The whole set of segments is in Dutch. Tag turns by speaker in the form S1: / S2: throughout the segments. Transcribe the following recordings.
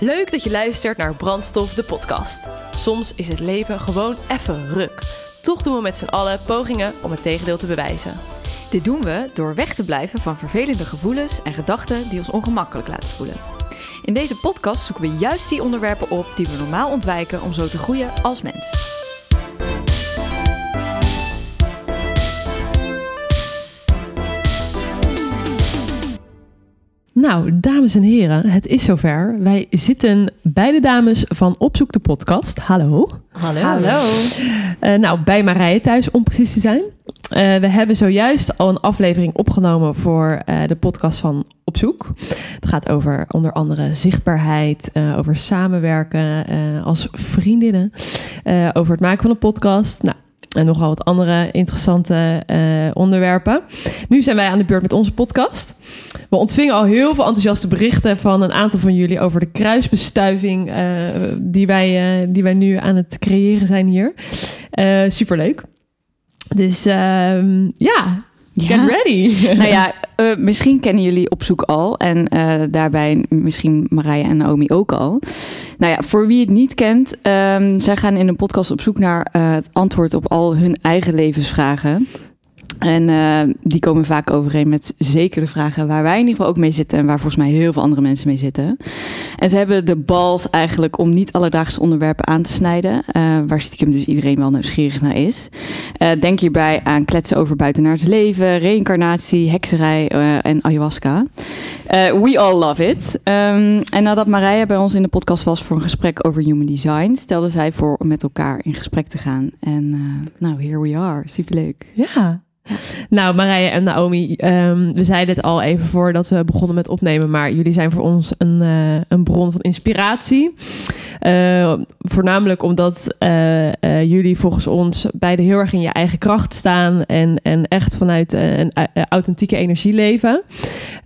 S1: Leuk dat je luistert naar Brandstof, de podcast. Soms is het leven gewoon even ruk. Toch doen we met z'n allen pogingen om het tegendeel te bewijzen.
S2: Dit doen we door weg te blijven van vervelende gevoelens en gedachten die ons ongemakkelijk laten voelen. In deze podcast zoeken we juist die onderwerpen op die we normaal ontwijken om zo te groeien als mens.
S3: Nou, dames en heren, het is zover. Wij zitten bij de dames van Opzoek de podcast. Hallo.
S2: Hallo.
S3: Hallo. Uh, nou, bij Marije thuis om precies te zijn. Uh, we hebben zojuist al een aflevering opgenomen voor uh, de podcast van Opzoek. Het gaat over onder andere zichtbaarheid, over samenwerken als vriendinnen, over het maken van een podcast. Nou, en nogal wat andere interessante uh, onderwerpen. Nu zijn wij aan de beurt met onze podcast. We ontvingen al heel veel enthousiaste berichten van een aantal van jullie over de kruisbestuiving uh, die, wij, uh, die wij nu aan het creëren zijn hier. superleuk. Dus ehm, ja, Get ready.
S2: nou ja, uh, misschien kennen jullie op zoek al. En uh, daarbij misschien Marije en Naomi ook al. Nou ja, voor wie het niet kent, um, zij gaan in een podcast op zoek naar uh, het antwoord op al hun eigen levensvragen. En uh, die komen vaak overeen met zeker de vragen waar wij in ieder geval ook mee zitten en waar volgens mij heel veel andere mensen mee zitten. En ze hebben de bals eigenlijk om niet alledaagse onderwerpen aan te snijden, uh, waar stiekem dus iedereen wel nieuwsgierig naar is. Uh, denk hierbij aan kletsen over buitenaards leven, reïncarnatie, hekserij en ayahuasca. we all love it. Um, en nadat Marija bij ons in de podcast was voor een gesprek over human design, stelde zij voor om met elkaar in gesprek te gaan. En nou, here we are. Superleuk.
S3: Ja. Nou, Marije en Naomi, um, we zeiden het al even voordat we begonnen met opnemen, maar jullie zijn voor ons een, uh, een bron van inspiratie. Uh, voornamelijk omdat uh, jullie volgens ons beide heel erg in je eigen kracht staan en, en echt vanuit een authentieke energie leven.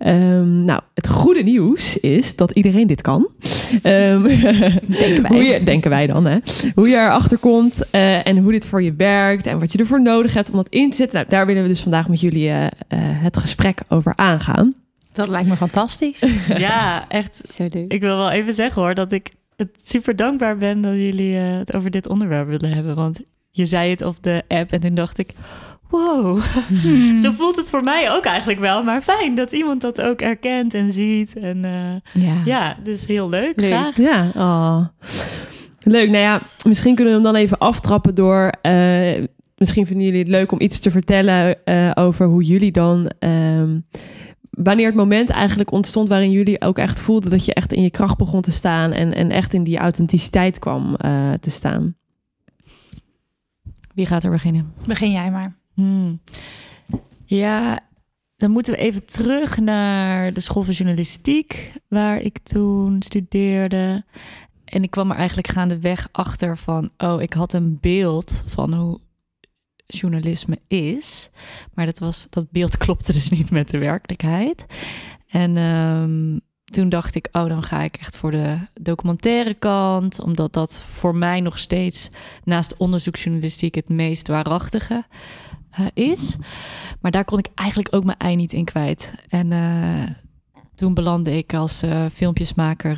S3: Um, nou, het goede nieuws is dat iedereen dit kan. Um,
S2: denken wij.
S3: Hoe je, denken wij dan, hè? Hoe je erachter komt en hoe dit voor je werkt en wat je ervoor nodig hebt om dat in te zetten. Nou, daar willen we dus vandaag met jullie uh, uh, het gesprek over aangaan.
S4: Dat lijkt me fantastisch.
S5: ja, echt. Zo leuk. Ik wil wel even zeggen hoor dat ik het super dankbaar ben dat jullie uh, het over dit onderwerp willen hebben. Want je zei het op de app en toen dacht ik, wow, hmm. zo voelt het voor mij ook eigenlijk wel. Maar fijn dat iemand dat ook erkent en ziet. En ja. ja, dus heel leuk. leuk. Graag.
S3: Ja, oh. Leuk. Nou ja, misschien kunnen we hem dan even aftrappen door uh, misschien vinden jullie het leuk om iets te vertellen uh, over hoe jullie dan. Um, wanneer het moment eigenlijk ontstond waarin jullie ook echt voelden dat je echt in je kracht begon te staan en, en echt in die authenticiteit kwam uh, te staan.
S5: Wie gaat er beginnen?
S4: Begin jij maar.
S5: Hmm. Ja, dan moeten we even terug naar de school van journalistiek, waar ik toen studeerde. En ik kwam er eigenlijk gaandeweg achter van, oh, ik had een beeld van hoe journalisme is. Maar dat, was, dat beeld klopte dus niet met de werkelijkheid. En um, toen dacht ik, oh, dan ga ik echt voor de documentaire kant. Omdat dat voor mij nog steeds naast onderzoeksjournalistiek het meest waarachtige uh, is. Maar daar kon ik eigenlijk ook mijn ei niet in kwijt. En uh, toen belandde ik als uh, filmpjesmaker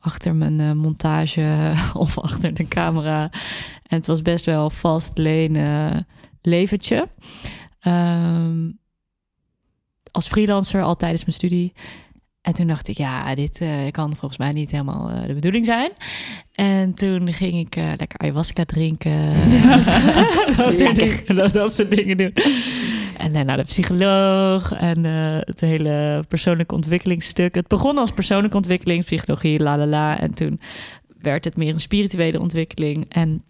S5: achter mijn montage of achter de camera. En het was best wel vast lenen leventje. Um, als freelancer al tijdens mijn studie. En toen dacht ik, ja, dit uh, kan volgens mij niet helemaal uh, de bedoeling zijn. En toen ging ik uh, lekker ayahuasca drinken. dat, soort dingen, dat, soort dingen doen. En dan naar de psycholoog en het hele persoonlijke ontwikkelingsstuk. Het begon als persoonlijke ontwikkeling, psychologie, la la la. En toen werd het meer een spirituele ontwikkeling. En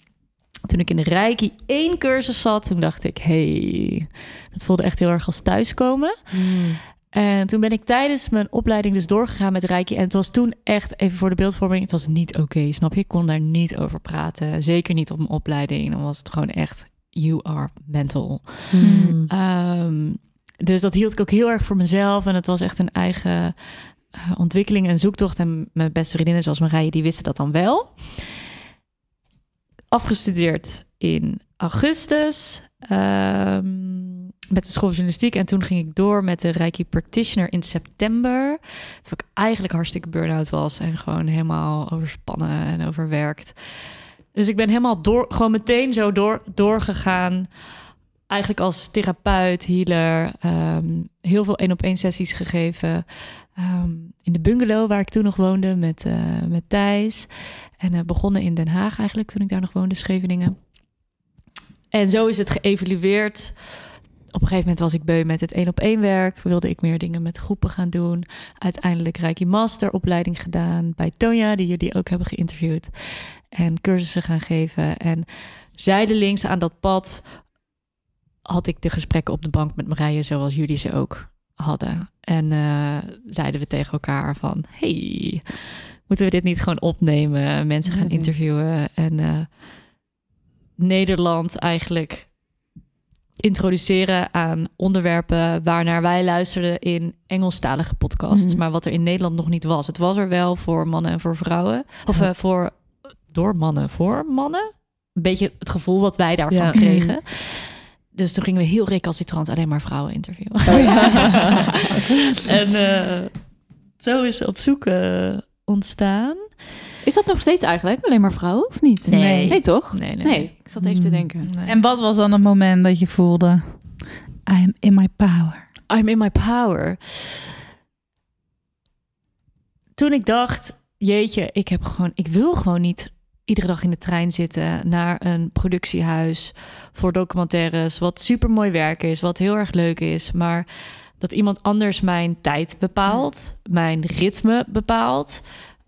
S5: toen ik in de Reiki één cursus zat, toen dacht ik, hey, dat voelde echt heel erg als thuiskomen. Mm. En toen ben ik tijdens mijn opleiding dus doorgegaan met Reiki. En het was toen echt, even voor de beeldvorming, het was niet oké, snap je? Ik kon daar niet over praten. Zeker niet op mijn opleiding. Dan was het gewoon echt, you are mental. Mm. Um, dus dat hield ik ook heel erg voor mezelf. En het was echt een eigen uh, ontwikkeling en zoektocht. En mijn beste vriendinnen zoals Marije, die wisten dat dan wel afgestudeerd in augustus. ehm, met de school van journalistiek. En toen ging ik door met de Reiki Practitioner in september. Toen ik eigenlijk hartstikke burn-out was en gewoon helemaal overspannen en overwerkt. Dus ik ben helemaal door, gewoon meteen zo door, doorgegaan. Eigenlijk als therapeut, healer. ehm, heel veel één-op-één sessies gegeven. ehm, in de bungalow waar ik toen nog woonde met, eh, met Thijs. En eh, begonnen in Den Haag eigenlijk toen ik daar nog woonde, Scheveningen. En zo is het geëvalueerd. Op een gegeven moment was ik beu met het één op één werk. Wilde ik meer dingen met groepen gaan doen. Uiteindelijk Reiki Master opleiding gedaan bij Tonja, die jullie ook hebben geïnterviewd. En cursussen gaan geven. En zijdelings aan dat pad had ik de gesprekken op de bank met Marije, zoals jullie ze ook hadden. En eh, zeiden we tegen elkaar van, hey, moeten we dit niet gewoon opnemen? Mensen gaan
S2: Mhm.
S5: interviewen en eh, Nederland eigenlijk introduceren aan onderwerpen waarnaar wij luisterden in Engelstalige podcasts,
S2: Mhm.
S5: maar wat er in Nederland nog niet was. Het was er wel voor mannen en voor vrouwen, of eh, voor door mannen voor mannen. Een beetje het gevoel wat wij daarvan
S3: Ja.
S5: kregen. Dus toen gingen we heel recalcitrant alleen maar vrouwen interviewen. en eh, zo is op zoek eh, ontstaan.
S2: Is dat nog steeds eigenlijk? Alleen maar vrouwen of niet?
S5: Nee.
S2: Nee, toch?
S5: Nee, nee.
S2: Nee, ik zat even te
S4: Mm.
S2: denken.
S5: Nee.
S4: En wat was dan het moment dat je voelde... I am in my power.
S5: I'm in my power. Toen ik dacht, jeetje, ik heb gewoon, ik wil gewoon niet iedere dag in de trein zitten naar een productiehuis voor documentaires, wat super mooi werk is, wat heel erg leuk is, maar dat iemand anders mijn tijd bepaalt, mijn ritme bepaalt.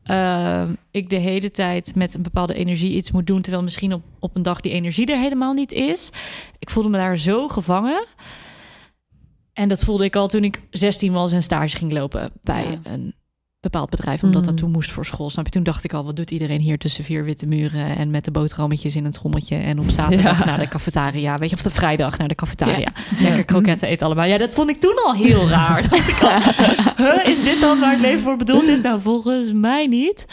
S5: Ehm, ik de hele tijd met een bepaalde energie iets moet doen, terwijl misschien op, op een dag die energie er helemaal niet is. Ik voelde me daar zo gevangen. En dat voelde ik al toen ik 16 was en stage ging lopen bij
S2: Ja.
S5: een bepaald bedrijf, omdat dat
S3: Mm.
S5: toen moest voor school. Snap je? Toen dacht ik al, wat doet iedereen hier tussen vier witte muren en met de boterhammetjes in het schommetje en op zaterdag
S3: Ja.
S5: naar de cafetaria, weet je, of de vrijdag naar de cafetaria. Lekker kroketten eten allemaal. Ja, dat vond ik toen al heel raar. dacht ik al, huh, is dit dan waar het leven voor bedoeld is? Nou, volgens mij niet.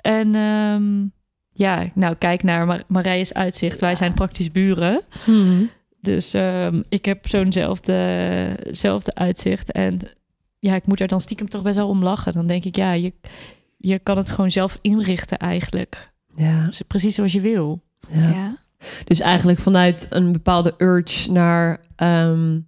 S5: En ehm, ja, nou, kijk naar Mar Marije's uitzicht. Wij zijn praktisch buren.
S3: Hmm.
S5: Dus ehm, ik heb zo'nzelfde zelfde uitzicht. En ja, ik moet er dan stiekem toch best wel om lachen. Dan denk ik, ja, je, je kan het gewoon zelf inrichten eigenlijk.
S3: Ja,
S5: Dus precies zoals je wil.
S3: ja.
S2: Ja.
S3: Dus eigenlijk vanuit een bepaalde urge naar ehm,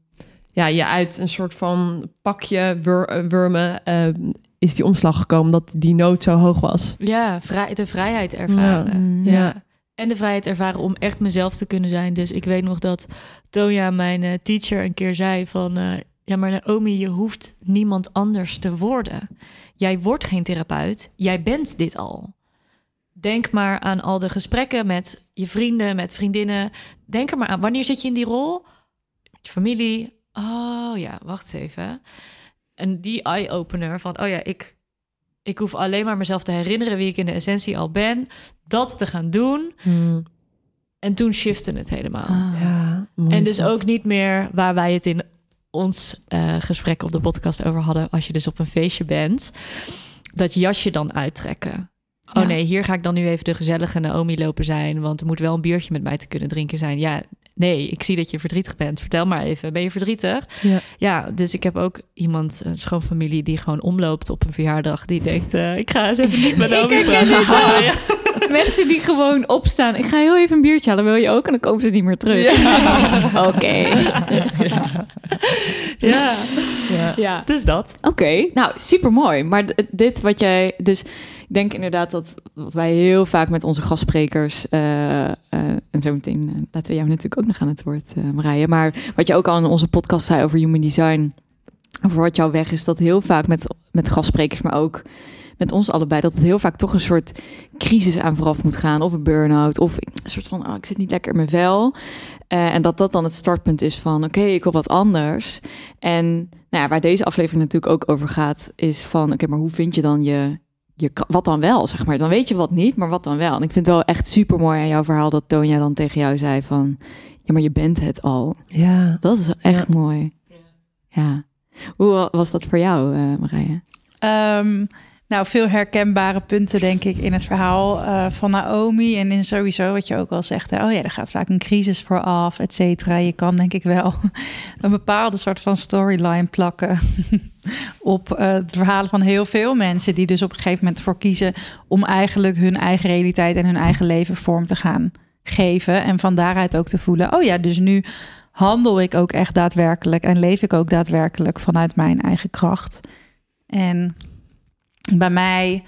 S3: ja, je uit een soort van pakje wur- eh, wurmen ehm, is die omslag gekomen dat die nood zo hoog was.
S5: Ja, vrij, de vrijheid ervaren.
S2: Mm.
S5: Ja.
S3: Ja.
S5: En de vrijheid ervaren om echt mezelf te kunnen zijn. Dus ik weet nog dat Toja, mijn eh, teacher, een keer zei van... eh, ja, maar Naomi, je hoeft niemand anders te worden. Jij wordt geen therapeut. Jij bent dit al. Denk maar aan al de gesprekken met je vrienden, met vriendinnen. Denk er maar aan. Wanneer zit je in die rol? Je familie. Oh ja, wacht eens even. En die eye-opener van... oh ja, ik, ik hoef alleen maar mezelf te herinneren... wie ik in de essentie al ben. Dat te gaan doen.
S3: Hmm.
S5: En toen shifte het helemaal.
S2: Ah.
S3: Ja,
S5: en dus
S3: dat.
S5: ook niet meer waar wij het in ons eh, gesprek op de podcast over hadden. Als je dus op een feestje bent, dat jasje dan uittrekken. Oh
S2: Ja.
S5: nee, hier ga ik dan nu even de gezellige Naomi lopen zijn. Want er moet wel een biertje met mij te kunnen drinken zijn. Ja, nee, ik zie dat je verdrietig bent. Vertel maar even, ben je verdrietig?
S3: Ja.
S5: Ja, dus ik heb ook iemand, een schoonfamilie, die gewoon omloopt op een verjaardag. Die denkt, eh, ik ga eens even niet met Naomi praten. Ja.
S2: Mensen die gewoon opstaan. Ik ga heel even een biertje halen. Wil je ook? En dan komen ze niet meer terug. Oké.
S5: ja,
S3: Ja.
S2: Ja.
S5: dus dat.
S2: Oké, nou super mooi. Maar dit wat jij. Dus denk inderdaad dat wat wij heel vaak met onze gastsprekers. eh, eh, en zo meteen eh, laten we jou natuurlijk ook nog aan het woord, Marije. Maar wat je ook al in onze podcast zei over human design. Over wat jouw weg is, dat heel vaak met, met gastsprekers, maar ook met ons allebei, dat het heel vaak toch een soort crisis aan vooraf moet gaan. Of een burn-out, of een soort van, oh, ik zit niet lekker in mijn vel. En dat dat dan het startpunt is van, oké, ik wil wat anders. En nou ja, waar deze aflevering natuurlijk ook over gaat, is van, oké, maar hoe vind je dan je, je, wat dan wel, zeg maar. Dan weet je wat niet, maar wat dan wel. En ik vind het wel echt super mooi aan jouw verhaal dat Tonya dan tegen jou zei van, ja, maar je bent het al.
S3: Ja.
S2: Dat is echt mooi. Ja. Hoe wa- was dat voor jou, eh Marije?
S4: Ehm, Nou, veel herkenbare punten, denk ik, in het verhaal eh, van Naomi. En in sowieso wat je ook al zegt. Oh ja, er gaat vaak een crisis voor af, et cetera. Je kan, denk ik wel, een bepaalde soort van storyline plakken. op uh, de verhalen van heel veel mensen. Die dus op een gegeven moment voor kiezen om eigenlijk hun eigen realiteit en hun eigen leven vorm te gaan geven. En van daaruit ook te voelen. Oh ja, dus nu handel ik ook echt daadwerkelijk en leef ik ook daadwerkelijk vanuit mijn eigen kracht. En bij mij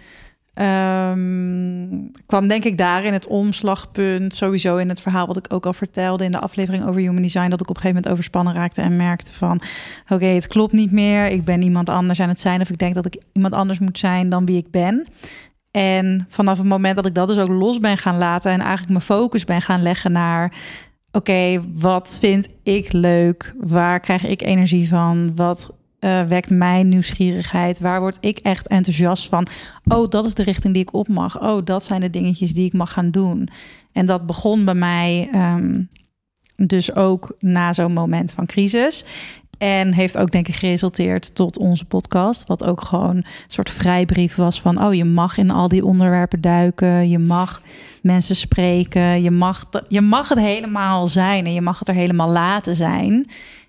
S4: um, kwam denk ik daarin het omslagpunt, sowieso in het verhaal wat ik ook al vertelde in de aflevering over Human Design, dat ik op een gegeven moment overspannen raakte en merkte van, oké, het klopt niet meer, ik ben iemand anders aan het zijn of ik denk dat ik iemand anders moet zijn dan wie ik ben. En vanaf het moment dat ik dat dus ook los ben gaan laten en eigenlijk mijn focus ben gaan leggen naar oké, wat vind ik leuk? Waar krijg ik energie van? Wat uh, wekt mijn nieuwsgierigheid? Waar word ik echt enthousiast van? Oh, dat is de richting die ik op mag. Oh, dat zijn de dingetjes die ik mag gaan doen. En dat begon bij mij um, dus ook na zo'n moment van crisis. En heeft ook denk ik geresulteerd tot onze podcast. Wat ook gewoon een soort vrijbrief was van... oh, je mag in al die onderwerpen duiken. Je mag mensen spreken. Je mag, je mag het helemaal zijn en je mag het er helemaal laten zijn.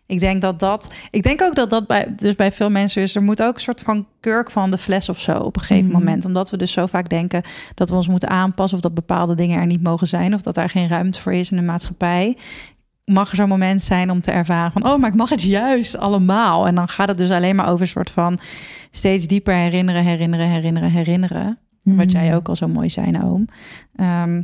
S4: Ik denk dat dat. Ik denk ook dat dat bij, dus bij veel mensen is. Er moet ook een soort van kurk van de fles of zo op een gegeven
S2: Mhm.
S4: moment. Omdat we dus zo vaak denken dat we ons moeten aanpassen. of dat bepaalde dingen er niet mogen zijn. of dat daar geen ruimte voor is in de maatschappij. Mag er zo'n moment zijn om te ervaren van. oh, maar ik mag het juist allemaal. En dan gaat het dus alleen maar over een soort van. steeds dieper herinneren, herinneren, herinneren, herinneren. Wat jij ook al zo mooi zei, Oom. Ehm,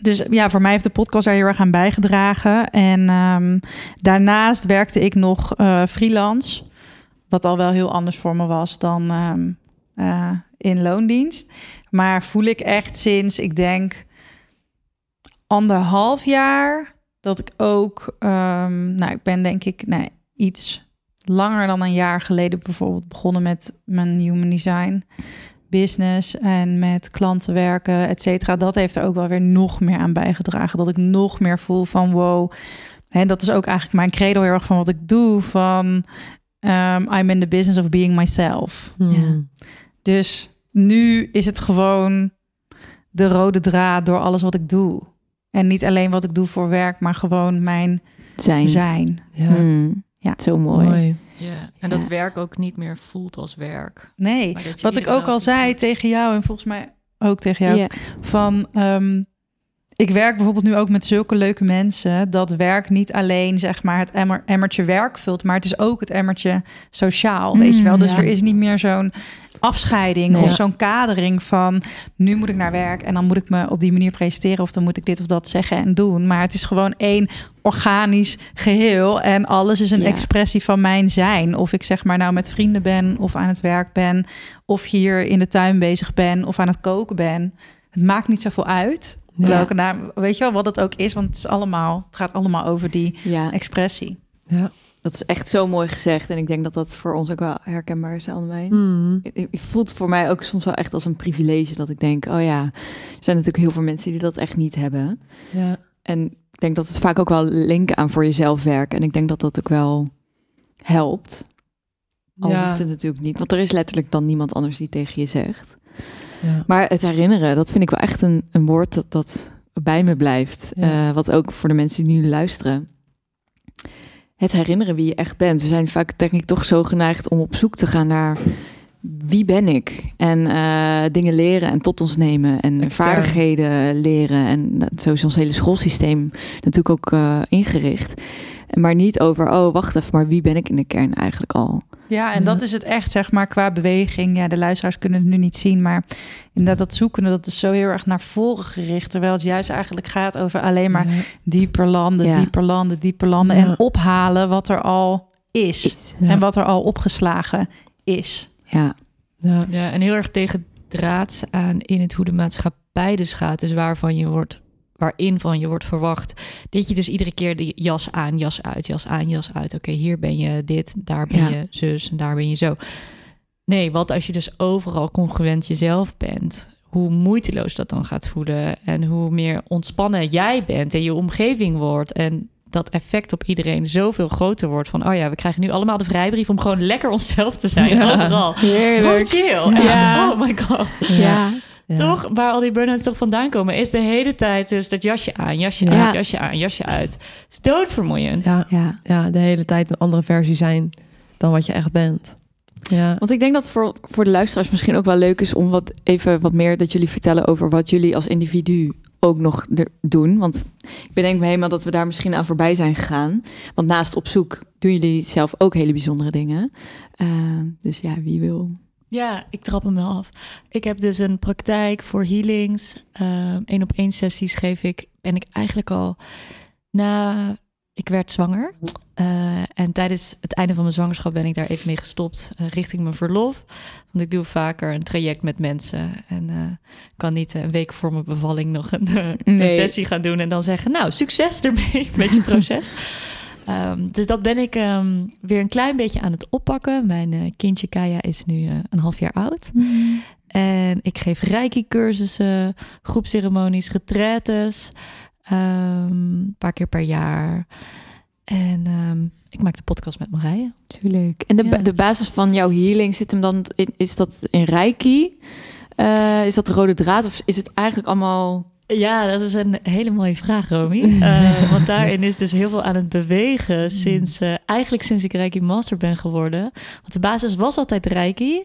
S4: dus ja, voor mij heeft de podcast daar heel erg aan bijgedragen. En ehm, daarnaast werkte ik nog eh, freelance. Wat al wel heel anders voor me was dan ehm, eh, in loondienst. Maar voel ik echt sinds, ik denk, anderhalf jaar... dat ik ook... ehm, nou, ik ben denk ik iets langer dan een jaar geleden bijvoorbeeld begonnen met mijn human design business en met klanten werken, et cetera. Dat heeft er ook wel weer nog meer aan bijgedragen. Dat ik nog meer voel van wow. En dat is ook eigenlijk mijn credo heel erg van wat ik doe. Van um, I'm in the business of being myself. Dus nu is het gewoon de rode draad door alles wat ik doe. En niet alleen wat ik doe voor werk, maar gewoon mijn
S2: zijn.
S4: zijn.
S3: Ja,
S2: Hmm.
S4: Ja.
S2: Zo mooi.
S3: mooi.
S5: Ja. En
S2: Ja.
S5: dat werk ook niet meer voelt als werk.
S4: Nee, wat ik ook al zei tegen jou en volgens mij ook tegen jou.
S2: Ja.
S4: van ehm, ik werk bijvoorbeeld nu ook met zulke leuke mensen dat werk niet alleen zeg maar het emmer, emmertje werk vult, maar het is ook het emmertje sociaal, weet je wel. Dus
S2: ja.
S4: er is niet meer zo'n afscheiding
S2: Nee.
S4: of zo'n kadering van nu moet ik naar werk en dan moet ik me op die manier presenteren of dan moet ik dit of dat zeggen en doen. Maar het is gewoon één organisch geheel en alles is een
S2: Ja.
S4: expressie van mijn zijn. Of ik zeg maar nou met vrienden ben of aan het werk ben of hier in de tuin bezig ben of aan het koken ben. Het maakt niet zoveel uit.
S3: Ja.
S4: Welke naam, weet je wel wat het ook is, want het is allemaal, het gaat allemaal over die
S2: Ja,
S4: expressie.
S3: Ja.
S2: dat is echt zo mooi gezegd. En ik denk dat dat voor ons ook wel herkenbaar is, allebei.
S3: Hmm.
S2: Het het voelt voor mij ook soms wel echt als een privilege dat ik denk, oh ja, er zijn natuurlijk heel veel mensen die dat echt niet hebben.
S3: Ja.
S2: En ik denk dat het vaak ook wel linken aan voor jezelf werken. En ik denk dat dat ook wel helpt. Al
S3: Ja.
S2: hoeft het natuurlijk niet, want er is letterlijk dan niemand anders die tegen je zegt.
S3: Ja.
S2: Maar het herinneren, dat vind ik wel echt een, een woord dat, dat bij me blijft.
S3: Ja.
S2: Eh, wat ook voor de mensen die nu luisteren. Het herinneren wie je echt bent. We zijn vaak denk ik toch zo geneigd om op zoek te gaan naar wie ben ik? En eh, dingen leren en tot ons nemen en
S3: Extern.
S2: vaardigheden leren. En zo is ons hele schoolsysteem natuurlijk ook eh, ingericht. Maar niet over, oh wacht even, maar wie ben ik in de kern eigenlijk al?
S4: Ja, en dat is het echt, zeg maar, qua beweging. Ja, de luisteraars kunnen het nu niet zien, maar inderdaad dat zoeken, dat is zo heel erg naar voren gericht. Terwijl het juist eigenlijk gaat over alleen maar dieper landen,
S2: Ja.
S4: dieper landen, dieper landen.
S3: Ja.
S4: En ophalen wat er al is.
S3: Ja.
S4: En wat er al opgeslagen is.
S2: Ja,
S3: Ja.
S5: Ja, en heel erg tegen draads aan in het hoe de maatschappij dus gaat. Dus waarvan je wordt, waarin van je wordt verwacht. Dat je dus iedere keer de jas aan, jas uit, jas aan, jas uit. Oké, hier ben je dit, daar ben
S2: Ja.
S5: je zus en daar ben je zo. Nee, wat als je dus overal congruent jezelf bent? Hoe moeiteloos dat dan gaat voelen. En hoe meer ontspannen jij bent en je omgeving wordt. En dat effect op iedereen zoveel groter wordt. Van, oh ja, we krijgen nu allemaal de vrijbrief om gewoon lekker onszelf te zijn.
S3: Ja.
S5: Overal. Hoe
S2: Heerlijk.
S5: chill.
S2: Ja.
S5: Oh my god.
S2: Ja.
S3: Ja.
S5: Toch, waar al die burn-outs toch vandaan komen, is de hele tijd dus dat jasje aan, jasje
S2: Ja.
S5: uit, jasje aan, jasje uit. Het is doodvermoeiend.
S3: Ja,
S2: ja.
S3: ja, de hele tijd een andere versie zijn dan wat je echt bent. Ja.
S2: Want ik denk dat voor, voor de luisteraars misschien ook wel leuk is om wat even wat meer dat jullie vertellen over wat jullie als individu ook nog doen. Want ik bedenk me helemaal dat we daar misschien aan voorbij zijn gegaan. Want naast op zoek doen jullie zelf ook hele bijzondere dingen. Eh, dus ja, wie wil.
S5: Ja, ik trap hem wel af. Ik heb dus een praktijk voor healings. Eén op één sessies geef ik. Ben ik eigenlijk al na. Ik werd zwanger. Eh, en tijdens het einde van mijn zwangerschap ben ik daar even mee gestopt. eh, richting mijn verlof. Want ik doe vaker een traject met mensen. En eh, kan niet eh, een week voor mijn bevalling nog een, eh, een sessie gaan doen. En dan zeggen: Nou, succes ermee met je proces. Ehm, dus dat ben ik ehm, weer een klein beetje aan het oppakken. Mijn eh, kindje Kaya is nu eh, een half jaar oud. En ik geef reiki-cursussen, groepceremonies, retraites. ehm, een paar keer per jaar. En ik maak de podcast met Marije.
S2: Leuk. En de,
S5: Ja.
S2: de basis van jouw healing zit hem dan in, is dat in Reiki? Eh, is dat de rode draad of is het eigenlijk allemaal...
S5: Ja, dat is een hele mooie vraag, Romy. Eh, want daarin is dus heel veel aan het bewegen sinds, eh, eigenlijk sinds ik Reiki Master ben geworden. Want de basis was altijd Reiki.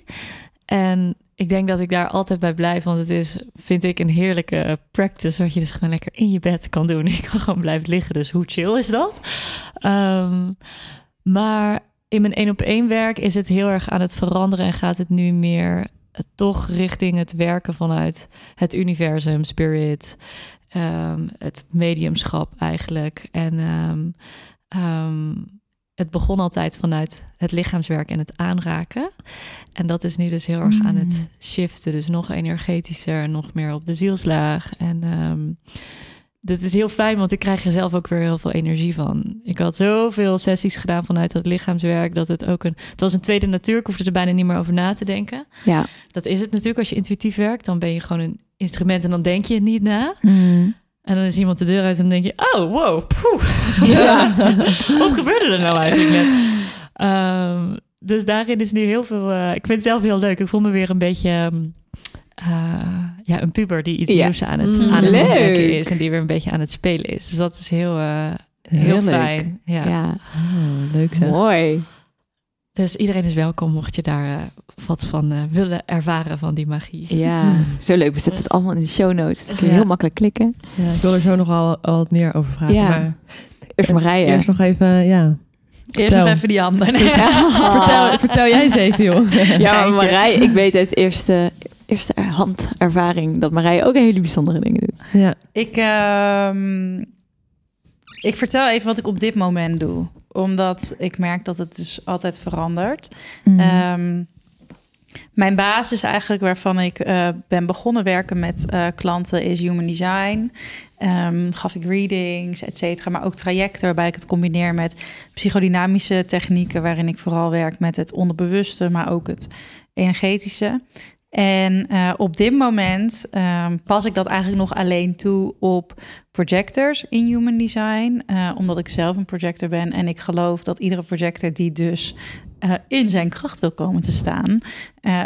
S5: En ik denk dat ik daar altijd bij blijf, want het is, vind ik, een heerlijke practice, wat je dus gewoon lekker in je bed kan doen. Ik kan gewoon blijven liggen, dus hoe chill is dat? Ehm, maar in mijn één op één werk is het heel erg aan het veranderen en gaat het nu meer toch richting het werken vanuit het universum, spirit, ehm, het mediumschap eigenlijk. En ehm, ehm, het begon altijd vanuit het lichaamswerk en het aanraken. En dat is nu dus heel erg aan het shiften. Dus nog energetischer, nog meer op de zielslaag. En dit is heel fijn, want ik krijg er zelf ook weer heel veel energie van. Ik had zoveel sessies gedaan vanuit dat lichaamswerk... dat het ook een... Het was een tweede natuur, ik hoefde er bijna niet meer over na te denken.
S2: Ja.
S5: Dat is het natuurlijk als je intuïtief werkt. Dan ben je gewoon een instrument en dan denk je niet na.
S2: Mm.
S5: En dan is iemand de deur uit en dan denk je... Oh, wow, poeh.
S2: Ja.
S5: Wat gebeurde er nou eigenlijk net? Ehm, dus daarin is nu heel veel... eh, ik vind het zelf heel leuk. Ik voel me weer een beetje... ehm, eh, ja, een puber die iets
S2: Ja.
S5: nieuws aan het,
S3: Mm,
S5: aan het ontdekken is. En die weer een beetje aan het spelen is. Dus dat is heel, eh, heel fijn. Ja.
S2: Ja,
S3: Oh, leuk zeg.
S2: mooi.
S5: Dus iedereen is welkom mocht je daar eh, wat van eh, willen ervaren van die magie.
S2: Ja, zo leuk. We zetten het allemaal in de show notes. Dan kun je
S3: Ja.
S2: heel makkelijk klikken.
S3: Ja, ik wil er zo nog al, al wat meer over vragen.
S2: Ja.
S3: Maar
S2: Eerst Marije.
S3: eerst nog even, ja.
S4: Eerst
S3: Vertel.
S4: nog even die handen.
S3: Vertel, vertel jij eens even, joh.
S2: Ja, maar. Marije, ik weet uit eerste, eerste hand ervaring dat Marije ook hele bijzondere dingen doet.
S3: Ja.
S4: Ik, ehm, ik vertel even wat ik op dit moment doe. Omdat ik merk dat het dus altijd verandert.
S2: Mm.
S4: Ehm, mijn basis eigenlijk waarvan ik eh, ben begonnen werken met eh, klanten is human design. Ehm, gaf ik readings, et cetera. Maar ook trajecten waarbij ik het combineer met psychodynamische technieken... waarin ik vooral werk met het onderbewuste, maar ook het energetische. En eh, op dit moment ehm, pas ik dat eigenlijk nog alleen toe op projectors in human design. eh, omdat ik zelf een projector ben en ik geloof dat iedere projector die dus eh, in zijn kracht wil komen te staan,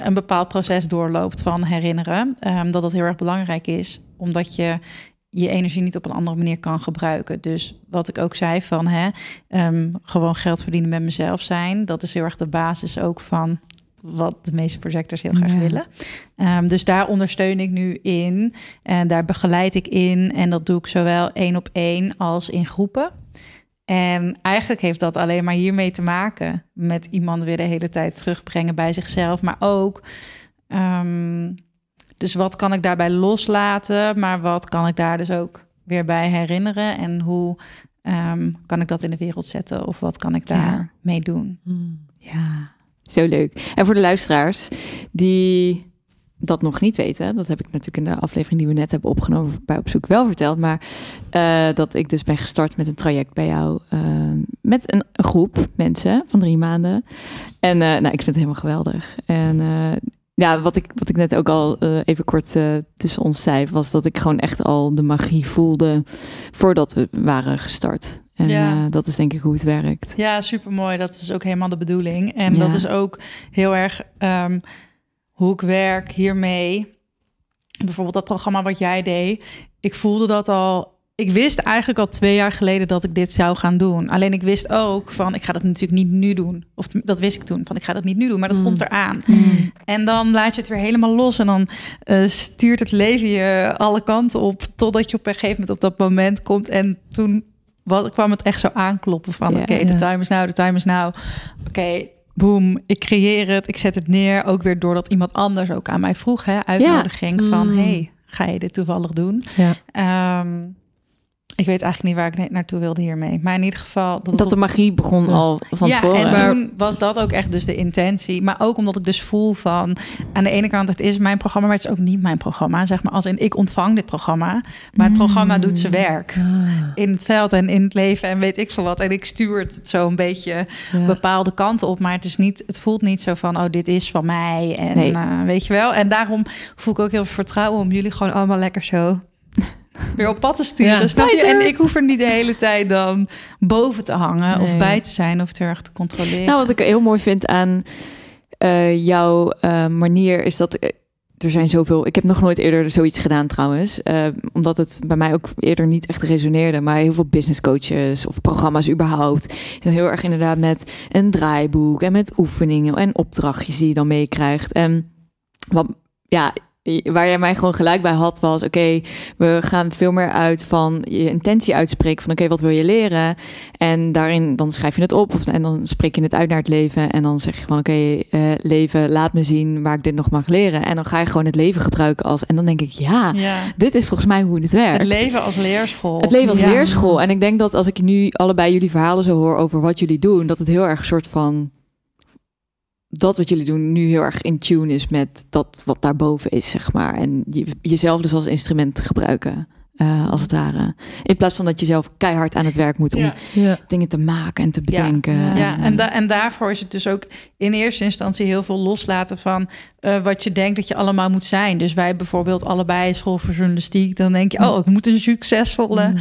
S4: een bepaald proces doorloopt van herinneren. Ehm, dat dat heel erg belangrijk is, omdat je je energie niet op een andere manier kan gebruiken. Dus wat ik ook zei van hè, ehm, gewoon geld verdienen met mezelf zijn, dat is heel erg de basis ook van wat de meeste projectors heel graag
S2: Ja.
S4: willen. Ehm, dus daar ondersteun ik nu in en daar begeleid ik in. En dat doe ik zowel één op één als in groepen. En eigenlijk heeft dat alleen maar hiermee te maken. Met iemand weer de hele tijd terugbrengen bij zichzelf. Maar ook, ehm, dus wat kan ik daarbij loslaten? Maar wat kan ik daar dus ook weer bij herinneren? En hoe ehm, kan ik dat in de wereld zetten? Of wat kan ik
S2: Ja.
S4: daar mee doen?
S2: Ja, zo leuk. En voor de luisteraars die dat nog niet weten, dat heb ik natuurlijk in de aflevering die we net hebben opgenomen bij Op Zoek wel verteld, maar eh, dat ik dus ben gestart met een traject bij jou eh, met een, groep mensen van drie maanden. En eh, nou, ik vind het helemaal geweldig. En ja, wat ik, wat ik net ook al even kort tussen ons zei, was dat ik gewoon echt al de magie voelde voordat we waren gestart. En
S4: Ja.
S2: eh, dat is denk ik hoe het werkt.
S4: Ja, supermooi. Dat is ook helemaal de bedoeling. En
S2: Ja.
S4: dat is ook heel erg ehm, hoe ik werk hiermee. Bijvoorbeeld dat programma wat jij deed. Ik voelde dat al. Ik wist eigenlijk al twee jaar geleden dat ik dit zou gaan doen. Alleen ik wist ook van, ik ga dat natuurlijk niet nu doen. Of dat wist ik toen, van ik ga dat niet nu doen, maar dat
S3: Mm.
S4: komt eraan. En dan laat je het weer helemaal los en dan eh, stuurt het leven je alle kanten op. Totdat je op een gegeven moment op dat moment komt. En toen wat, kwam het echt zo aankloppen van,
S2: Ja.
S4: oké,
S3: Ja.
S4: de time is now, de time is now. Oké, boom, ik creëer het, ik zet het neer. Ook weer doordat iemand anders ook aan mij vroeg, hè, uitnodiging van,
S3: Mm.
S4: hey, ga je dit toevallig doen?
S3: Ja.
S4: Ehm, ik weet eigenlijk niet waar ik naartoe wilde hiermee. Maar in ieder geval... Dat,
S2: de magie begon
S3: Ja.
S2: al van
S4: ja,
S2: tevoren.
S4: en toen was dat ook echt dus de intentie. Maar ook omdat ik dus voel van... aan de ene kant, het is mijn programma... maar het is ook niet mijn programma. Zeg maar als in, ik ontvang dit programma... maar het programma doet zijn werk. In het veld en in het leven en weet ik veel wat. En ik stuur het zo een beetje
S3: Ja.
S4: bepaalde kanten op. Maar het, is niet, het voelt niet zo van... oh, dit is van mij. En
S2: Nee.
S4: eh, weet je wel. En daarom voel ik ook heel veel vertrouwen... om jullie gewoon allemaal lekker zo... weer op pad te sturen,
S3: Ja.
S4: snap je? En ik hoef er niet de hele tijd dan boven te hangen... of bij te zijn of te erg te controleren.
S2: Nou, wat ik heel mooi vind aan eh, jouw eh, manier is dat eh, er zijn zoveel. Ik heb nog nooit eerder zoiets gedaan trouwens, omdat het bij mij ook eerder niet echt resoneerde. Maar heel veel business coaches of programma's überhaupt zijn heel erg inderdaad met een draaiboek en met oefeningen en opdrachtjes die je dan meekrijgt. En wat, ja. Waar jij mij gewoon gelijk bij had, was: oké, we gaan veel meer uit van je intentie uitspreken. Van oké, wat wil je leren? En daarin dan schrijf je het op of, en dan spreek je het uit naar het leven. En dan zeg je van oké, eh, leven, laat me zien waar ik dit nog mag leren. En dan ga je gewoon het leven gebruiken als. En dan denk ik, ja,
S4: ja.
S2: dit is volgens mij hoe dit werkt.
S4: Het leven als leerschool.
S2: Het leven als
S4: Ja.
S2: leerschool. En ik denk dat als ik nu allebei jullie verhalen zo hoor over wat jullie doen, dat het heel erg een soort van. Dat wat jullie doen nu heel erg in tune is met dat wat daarboven is, zeg maar. En je, jezelf dus als instrument gebruiken, eh, als het ware. In plaats van dat je zelf keihard aan het werk moet om
S4: Ja.
S3: Ja.
S2: dingen te maken en te bedenken.
S4: Ja,
S2: En,
S4: en, da- en daarvoor is het dus ook in eerste instantie heel veel loslaten van eh, wat je denkt dat je allemaal moet zijn. Dus wij bijvoorbeeld allebei school voor journalistiek. Dan denk je, oh, ik moet een succesvolle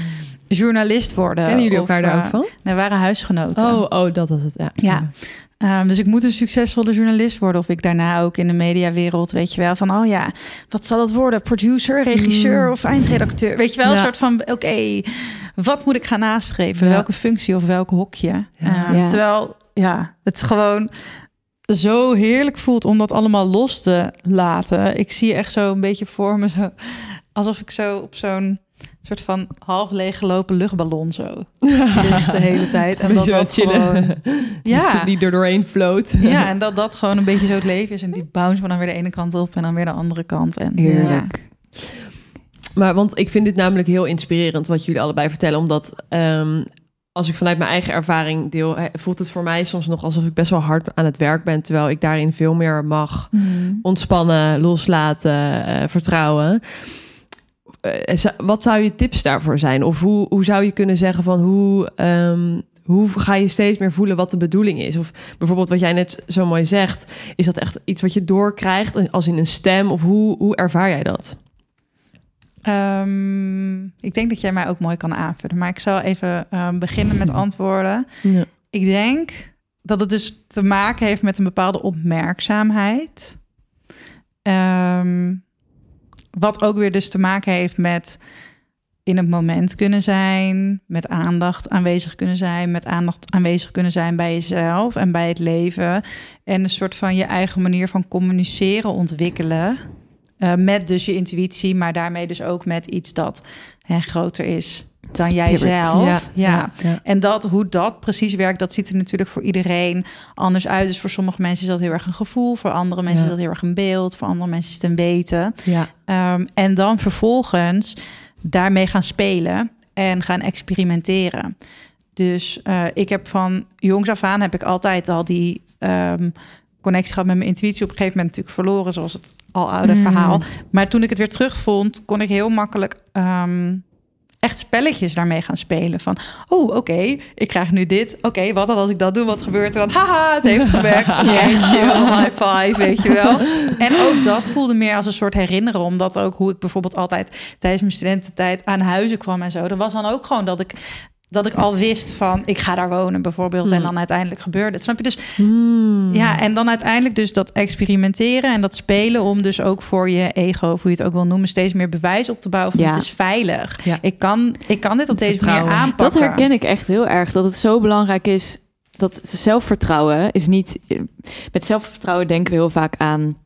S4: journalist worden.
S3: Kennen jullie
S4: Of,
S3: elkaar daar
S4: eh,
S3: ook van?
S4: We waren huisgenoten.
S3: Oh, oh, dat was het. Ja.
S4: Ja. Ehm, dus ik moet een succesvolle journalist worden. Of ik daarna ook in de mediawereld, weet je wel, van oh ja, wat zal het worden? Producer, regisseur
S3: Mm.
S4: of eindredacteur? Weet je wel, een soort van oké, wat moet ik gaan nastreven?
S3: Ja.
S4: Welke functie of welk hokje?
S3: Ja.
S4: Ehm. Terwijl, ja, het gewoon zo heerlijk voelt om dat allemaal los te laten. Ik zie echt zo een beetje voor me, zo, alsof ik zo op zo'n soort van half leeggelopen luchtballon zo de hele tijd. En dat
S3: Beetje
S4: dat gewoon... Ja.
S3: Die er doorheen floot.
S4: Ja, en dat dat gewoon een beetje zo het leven is. En die bounce van dan weer de ene kant op en dan weer de andere kant. En ja.
S2: Heerlijk.
S3: Maar want ik vind dit namelijk heel inspirerend wat jullie allebei vertellen. Omdat ehm, als ik vanuit mijn eigen ervaring deel, voelt het voor mij soms nog alsof ik best wel hard aan het werk ben. Terwijl ik daarin veel meer mag ontspannen, loslaten, eh, vertrouwen. Eh, zou- wat zou je tips daarvoor zijn? Of hoe, hoe zou je kunnen zeggen van hoe, ehm, hoe ga je steeds meer voelen wat de bedoeling is? Of bijvoorbeeld wat jij net zo mooi zegt, is dat echt iets wat je doorkrijgt als in een stem? Of hoe, hoe ervaar jij dat?
S4: Ehm, ik denk dat jij mij ook mooi kan aanvullen. Maar ik zal even ehm, beginnen met antwoorden.
S3: Ja.
S4: Ik denk dat het dus te maken heeft met een bepaalde opmerkzaamheid. Ehm, wat ook weer dus te maken heeft met in het moment kunnen zijn, met aandacht aanwezig kunnen zijn, met aandacht aanwezig kunnen zijn bij jezelf en bij het leven. En een soort van je eigen manier van communiceren ontwikkelen. Eh, met dus je intuïtie, maar daarmee dus ook met iets dat hè, groter is dan jijzelf. Ja, ja.
S3: ja.
S4: En dat, hoe dat precies werkt, dat ziet er natuurlijk voor iedereen anders uit. Dus voor sommige mensen is dat heel erg een gevoel, voor andere mensen
S3: Ja.
S4: is dat heel erg een beeld, voor andere mensen is het een weten.
S3: ja.
S4: Ehm, en dan vervolgens daarmee gaan spelen en gaan experimenteren. Dus eh, ik heb van jongs af aan heb ik altijd al die ehm, connectie gehad met mijn intuïtie. Op een gegeven moment natuurlijk verloren, zoals het al oude
S2: Mm.
S4: verhaal. Maar toen ik het weer terugvond, kon ik heel makkelijk ehm, echt spelletjes daarmee gaan spelen. Van, oh, oké, ik krijg nu dit. Oké, wat dan als ik dat doe? Wat gebeurt er dan? Haha, het heeft gewerkt. Oké, chill, high five, weet je wel. En ook dat voelde meer als een soort herinneren. Omdat ook hoe ik bijvoorbeeld altijd tijdens mijn studententijd aan huizen kwam en zo. Er was dan ook gewoon dat ik dat ik al wist van ik ga daar wonen bijvoorbeeld en
S3: Hmm.
S4: dan uiteindelijk gebeurde het. Snap je dus?
S3: Hmm.
S4: Ja, en dan uiteindelijk dus dat experimenteren en dat spelen om dus ook voor je ego, of hoe je het ook wil noemen, steeds meer bewijs op te bouwen van
S2: Ja.
S4: het is veilig.
S3: Ja.
S4: Ik kan, ik kan dit op deze manier aanpakken.
S2: Dat herken ik echt heel erg. Dat het zo belangrijk is. Dat zelfvertrouwen is niet. Met zelfvertrouwen denken we heel vaak aan.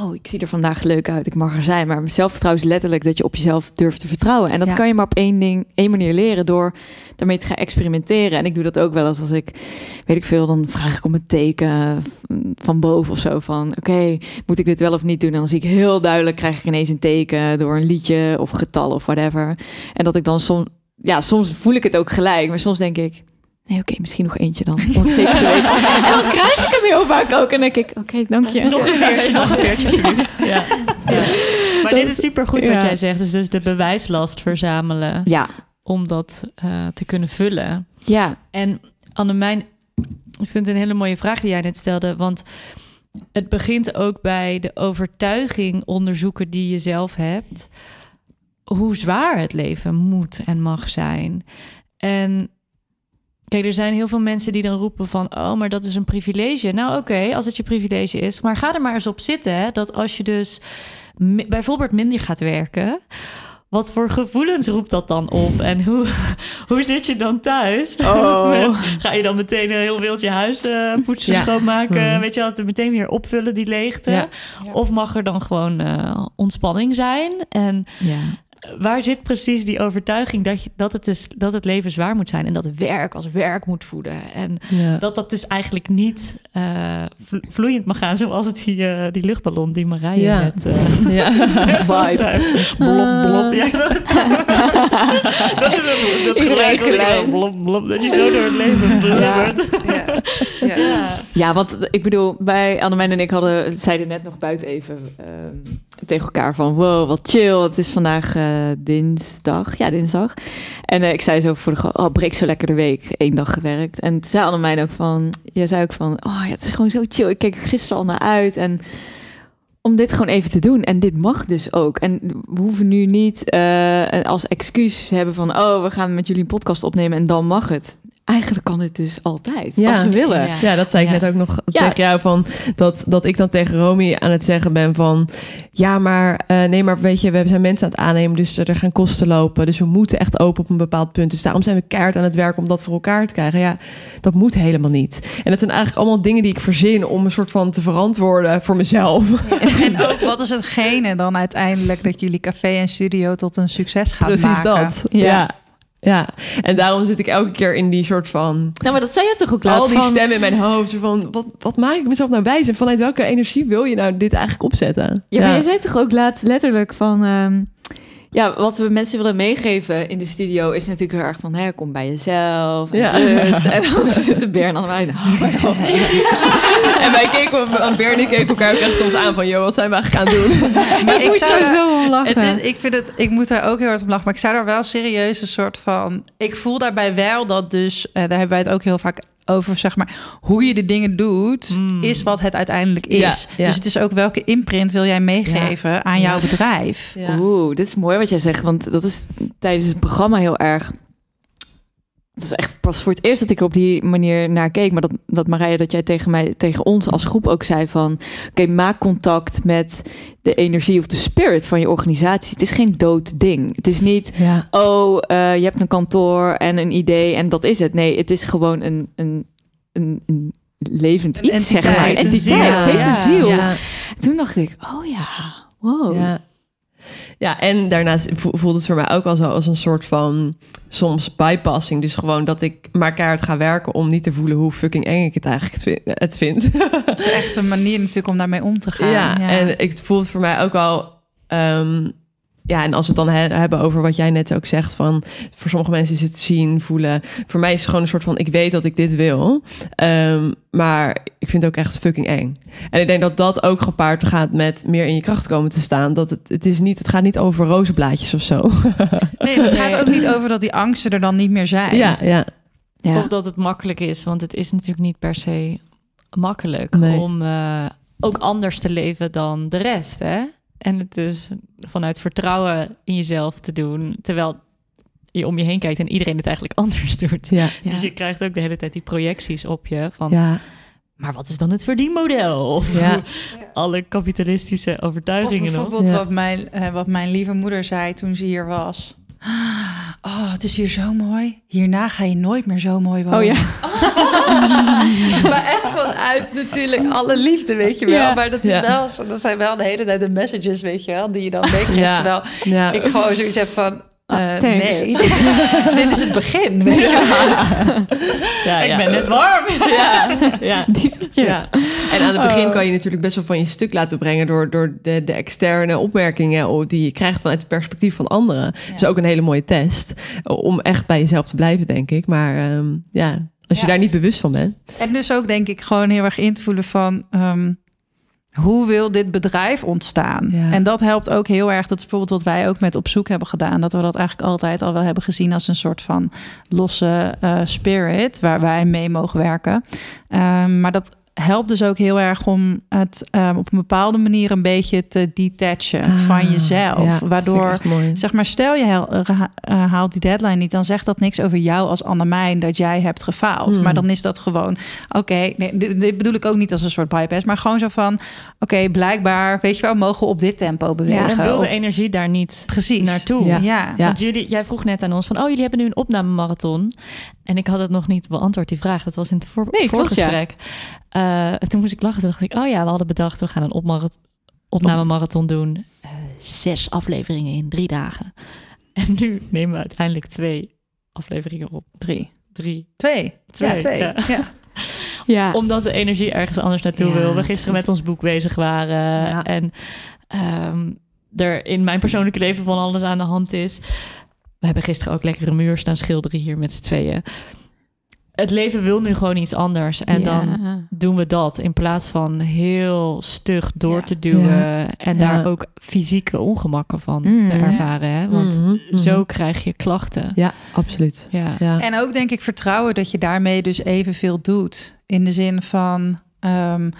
S2: Oh, ik zie er vandaag leuk uit. Ik mag er zijn. Maar zelfvertrouwen is letterlijk dat je op jezelf durft te vertrouwen. En dat
S4: Ja.
S2: kan je maar op één ding, één manier leren door daarmee te gaan experimenteren. En ik doe dat ook wel eens als ik, weet ik veel, dan vraag ik om een teken van boven of zo. Van oké, moet ik dit wel of niet doen? En dan zie ik heel duidelijk, krijg ik ineens een teken door een liedje of getal of whatever. En dat ik dan soms, ja, soms voel ik het ook gelijk, maar soms denk ik, nee, oké, misschien nog eentje dan, om het zeker te weten. en dan krijg ik hem heel vaak ook en dan denk ik, oké, dank je.
S5: Nog een veertje, nog een veertje, alsjeblieft. Ja. Ja. Maar dit is supergoed wat
S2: Ja.
S5: jij zegt. Dus, dus de bewijslast verzamelen
S2: Ja,
S5: om dat eh, te kunnen vullen.
S2: ja,
S5: En Annemijn, ik vind het een hele mooie vraag die jij net stelde. Want het begint ook bij de overtuiging onderzoeken die je zelf hebt. Hoe zwaar het leven moet en mag zijn. En kijk, er zijn heel veel mensen die dan roepen van... oh, maar dat is een privilege. Nou oké, als het je privilege is. Maar ga er maar eens op zitten, hè, dat als je dus bijvoorbeeld minder gaat werken... Wat voor gevoelens roept dat dan op? En hoe, hoe zit je dan thuis?
S2: Oh.
S5: Met- ga je dan meteen een heel wild je huis eh, poetsen,
S3: Ja.
S5: schoonmaken?
S3: Mhm.
S5: Weet je het meteen weer opvullen, die leegte?
S3: Ja.
S5: Of mag er dan gewoon eh, ontspanning zijn? En
S2: ja.
S5: Waar zit precies die overtuiging dat, je, dat, het dus, dat het leven zwaar moet zijn... en dat werk als werk moet voeden? En
S3: Ja.
S5: dat dat dus eigenlijk niet eh, vlo- vloeiend mag gaan... zoals het die, eh, die luchtballon die Marije
S3: Ja.
S5: net... eh,
S3: Ja.
S2: Vibe.
S5: Blop, blop. Ja, dat, dat is het. Dat
S2: gelijk.
S5: blop, blop. Dat je zo door het leven blubbert.
S4: Ja. Ja.
S5: Ja.
S2: Ja, want ik bedoel, bij Annemijn en ik hadden, zeiden net nog buiten even ehm, tegen elkaar van... wow, wat chill, het is vandaag eh, dinsdag. Ja, dinsdag. En eh, ik zei zo voor de oh, breek zo lekker de week. één dag gewerkt. En toen zei Annemijn ook van... Jij zei ook van, oh ja, het is gewoon zo chill. Ik keek er gisteren al naar uit en... Om dit gewoon even te doen. En dit mag dus ook. En we hoeven nu niet eh, als excuus te hebben van... oh, we gaan met jullie een podcast opnemen en dan mag het. Eigenlijk kan het dus altijd,
S3: Ja.
S2: als we willen.
S5: Ja.
S3: Ja, dat zei ik
S5: Ja.
S3: net ook nog
S2: Ja.
S3: tegen jou van dat, dat ik dan tegen Romy aan het zeggen ben van ja, maar eh, nee, maar weet je, we zijn mensen aan het aannemen, dus er gaan kosten lopen, dus we moeten echt open op een bepaald punt. Dus daarom zijn we keihard aan het werk om dat voor elkaar te krijgen. Ja, dat moet helemaal niet. En dat zijn eigenlijk allemaal dingen die ik verzin om een soort van te verantwoorden voor mezelf.
S4: En ook, wat is hetgene dan uiteindelijk dat jullie café en studio tot een succes gaan
S3: Precies
S4: maken?
S3: dat.
S2: Ja.
S3: Ja. En daarom zit ik elke keer in die soort van
S2: Nou, maar dat zei je toch ook
S3: al
S2: laatst
S3: die
S2: van...
S3: stemmen in mijn hoofd. zo Van, wat, wat maak ik mezelf nou wijs? En vanuit welke energie wil je nou dit eigenlijk opzetten?
S2: Ja, maar jij zei toch ook laatst letterlijk van... ehm, ja, wat we mensen willen meegeven in de studio is natuurlijk heel erg van... Hè, kom bij jezelf en
S3: Ja.
S2: rust. En dan zitten Beer en Annemarie...
S3: En wij keken, aan Beer en keken elkaar ook echt soms aan van... joh, wat zijn we eigenlijk aan het doen?
S4: Maar
S2: ik moet sowieso om lachen.
S4: Het is, ik, vind het, ik moet daar ook heel hard om lachen. Maar ik zou daar wel serieus een soort van... Ik voel daarbij wel dat dus... eh, daar hebben wij het ook heel vaak over, zeg maar... Hoe je de dingen doet,
S5: Mm.
S4: is wat het uiteindelijk is.
S3: Ja, ja.
S4: Dus het is ook welke imprint wil jij meegeven aan jouw bedrijf.
S2: Oeh, dit is mooi wat jij zegt, want dat is tijdens het programma heel erg. Dat is echt pas voor het eerst dat ik er op die manier naar keek. Maar dat, dat Marije, dat jij tegen mij, tegen ons als groep ook zei van... Oké, maak contact met de energie of de spirit van je organisatie. Het is geen dood ding. Het is niet,
S3: Ja.
S2: oh, eh, je hebt een kantoor en een idee en dat is het. Nee, het is gewoon een, een, een, een levend iets, zeg maar.
S4: Entiteit,
S2: het heeft een ziel.
S3: Ja.
S2: Toen dacht ik, oh ja, wow.
S3: Ja. Ja, en daarnaast vo- voelt het voor mij ook al zo als een soort van soms bypassing. Dus gewoon dat ik maar keihard ga werken om niet te voelen hoe fucking eng ik het eigenlijk het vind. Het
S4: is echt een manier natuurlijk om daarmee om te gaan.
S3: Ja, en ik voel het voor mij ook al. ehm, ja, en als we het dan he- hebben over wat jij net ook zegt van voor sommige mensen is het zien, voelen. Voor mij is het gewoon een soort van ik weet dat ik dit wil, Ehm, maar ik vind het ook echt fucking eng. En ik denk dat dat ook gepaard gaat met meer in je kracht komen te staan. Dat het, het is niet, het gaat niet over rozenblaadjes of zo.
S4: Nee, het gaat ook niet over dat die angsten er dan niet meer zijn.
S3: ja, ja,
S2: Ja.
S5: Of dat het makkelijk is, want het is natuurlijk niet per se makkelijk
S3: Nee.
S5: om eh, ook anders te leven dan de rest. Hè? En het dus vanuit vertrouwen in jezelf te doen, terwijl je om je heen kijkt en iedereen het eigenlijk anders doet.
S3: ja,
S2: Ja.
S5: Dus je krijgt ook de hele tijd die projecties op je van,
S3: ja.
S5: maar wat is dan het verdienmodel? Of
S3: Ja.
S5: alle kapitalistische
S4: Of
S5: overtuigingen nog.
S4: bijvoorbeeld
S3: Ja.
S4: wat, mijn, eh, wat mijn lieve moeder zei toen ze hier was. Oh, het is hier zo mooi. Hierna ga je nooit meer zo mooi wonen.
S2: Oh ja.
S4: maar echt vanuit natuurlijk alle liefde, weet je wel.
S2: Ja.
S4: Maar dat, is
S3: Ja.
S4: wel, zo- dat zijn wel de hele tijd de messages, weet je wel, die je dan meekrijgt.
S3: Ja.
S4: Terwijl
S3: ja.
S4: ik gewoon zoiets heb van...
S2: Ah,
S4: eh, nee, dit is, dit is het begin, weet je wel.
S3: ja,
S5: Ik ben net warm.
S3: Ja, ja. Ja. En aan het begin
S2: Oh.
S3: kan je natuurlijk best wel van je stuk laten brengen door, door de, de externe opmerkingen of die je krijgt vanuit het perspectief van anderen. Dat is ook een hele mooie test om echt bij jezelf te blijven, denk ik. Maar ehm, ja, als je daar niet bewust van bent.
S4: En dus ook denk ik gewoon heel erg in te voelen van... ehm, hoe wil dit bedrijf ontstaan?
S3: Ja.
S4: En dat helpt ook heel erg. Dat is bijvoorbeeld wat wij ook met op zoek hebben gedaan. Dat we dat eigenlijk altijd al wel hebben gezien als een soort van losse eh, spirit waar wij mee mogen werken. Ehm, maar dat helpt dus ook heel erg om het ehm, op een bepaalde manier een beetje te detachen van
S3: Ah,
S4: jezelf.
S3: ja, vind ik
S4: waardoor. Zeg maar, stel je eh, eh, haalt die deadline niet, dan zegt dat niks over jou als Annemijn dat jij hebt gefaald.
S3: Hmm.
S4: Maar dan is dat gewoon, oké, nee, dit, dit bedoel ik ook niet als een soort bypass, maar gewoon zo van, oké, blijkbaar, weet je wel, mogen we op dit tempo bewegen.
S5: En wil de
S4: Of-
S5: energie daar niet
S4: precies.
S5: naartoe.
S3: Ja.
S4: Ja.
S3: Ja.
S5: Want jullie, jij vroeg net aan ons van, oh, jullie hebben nu een opnamemarathon. En ik had het nog niet beantwoord, die vraag. Dat was in het voor,
S2: Nee, klopt,
S5: voorgesprek. Eh, en toen moest ik lachen. Toen dacht ik, oh ja, we hadden bedacht, we gaan een opmarath- opnamemarathon doen. Eh, zes afleveringen in drie dagen. En nu nemen we uiteindelijk twee afleveringen op.
S4: Drie.
S5: Drie.
S4: Twee.
S5: Twee,
S4: Ja, twee.
S5: ja.
S4: Ja.
S2: Ja.
S5: Omdat de energie ergens anders naartoe
S2: Ja,
S5: wil. We gisteren met ons boek bezig waren. En ehm, er in mijn persoonlijke leven van alles aan de hand is. We hebben gisteren ook lekker een muur staan schilderen hier met z'n tweeën. Het leven wil nu gewoon iets anders. En dan doen we dat in plaats van heel stug door
S4: Ja.
S5: te duwen.
S3: Ja.
S5: En
S3: Ja.
S5: daar ook fysieke ongemakken van
S2: Mm.
S5: te
S2: Ja.
S5: ervaren. Hè? Want
S3: Mhm, mhm.
S5: zo krijg je klachten.
S3: Ja, absoluut.
S5: Ja.
S3: Ja.
S4: En ook denk ik vertrouwen dat je daarmee dus evenveel doet. In de zin van, ehm,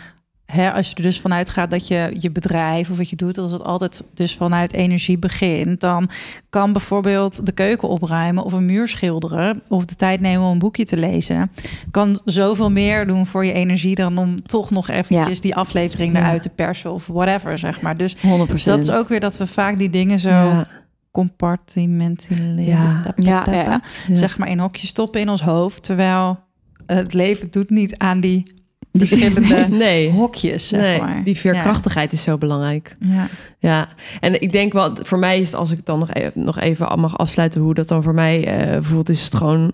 S4: hè, als je er dus vanuit gaat dat je je bedrijf of wat je doet, als het altijd dus vanuit energie begint, dan kan bijvoorbeeld de keuken opruimen of een muur schilderen of de tijd nemen om een boekje te lezen, kan zoveel meer doen voor je energie dan om toch nog eventjes die aflevering
S3: Ja.
S4: eruit te persen of whatever, zeg maar. Dus
S2: 100%.
S4: dat is ook weer dat we vaak die dingen zo
S3: Ja. ja.
S2: Ja.
S4: zeg maar in hokjes stoppen in ons hoofd. Terwijl het leven doet niet aan die verschillende
S3: Nee,
S4: hokjes, zeg
S3: nee.
S4: maar.
S3: die veerkrachtigheid is zo belangrijk.
S4: Ja.
S3: Ja, en ik denk wel, voor mij is het, als ik dan nog even, nog even mag afsluiten hoe dat dan voor mij eh, voelt, is het gewoon,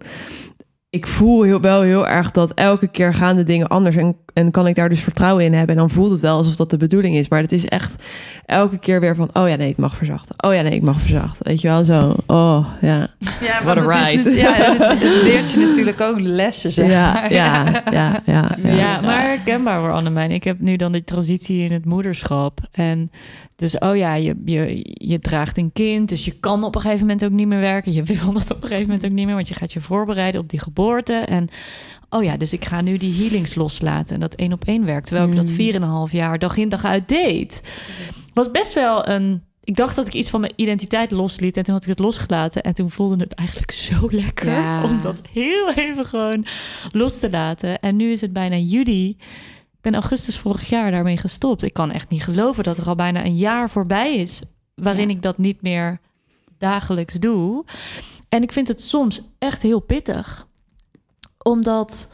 S3: ik voel heel, wel heel erg dat elke keer gaan de dingen anders en, en kan ik daar dus vertrouwen in hebben. En dan voelt het wel alsof dat de bedoeling is, maar het is echt elke keer weer van, oh ja, nee, ik mag verzachten. Oh ja, nee, ik mag verzachten. Weet je wel, zo, oh ja.
S4: Ja,
S3: What a
S4: is
S3: ride.
S4: niet- ja, het, het leert je natuurlijk ook lessen, zeg
S3: Ja,
S4: maar.
S3: ja, ja, ja, ja.
S5: Ja, maar herkenbaar voor Annemijn. Ik heb nu dan die transitie in het moederschap. En dus, oh ja, je, je, je draagt een kind. Dus je kan op een gegeven moment ook niet meer werken. Je wil dat op een gegeven moment ook niet meer. Want je gaat je voorbereiden op die geboorte. En oh ja, dus ik ga nu die healings loslaten. En dat één op één werkt. Terwijl ik dat
S2: Mm.
S5: 4,5 jaar dag in dag uit deed. Was best wel een... Ik dacht dat ik iets van mijn identiteit losliet. En toen had ik het losgelaten. En toen voelde het eigenlijk zo lekker.
S2: Ja.
S5: Om dat heel even gewoon los te laten. En nu is het bijna juli. Ik ben augustus vorig jaar daarmee gestopt. Ik kan echt niet geloven dat er al bijna een jaar voorbij is... waarin ik dat niet meer dagelijks doe. En ik vind het soms echt heel pittig. Omdat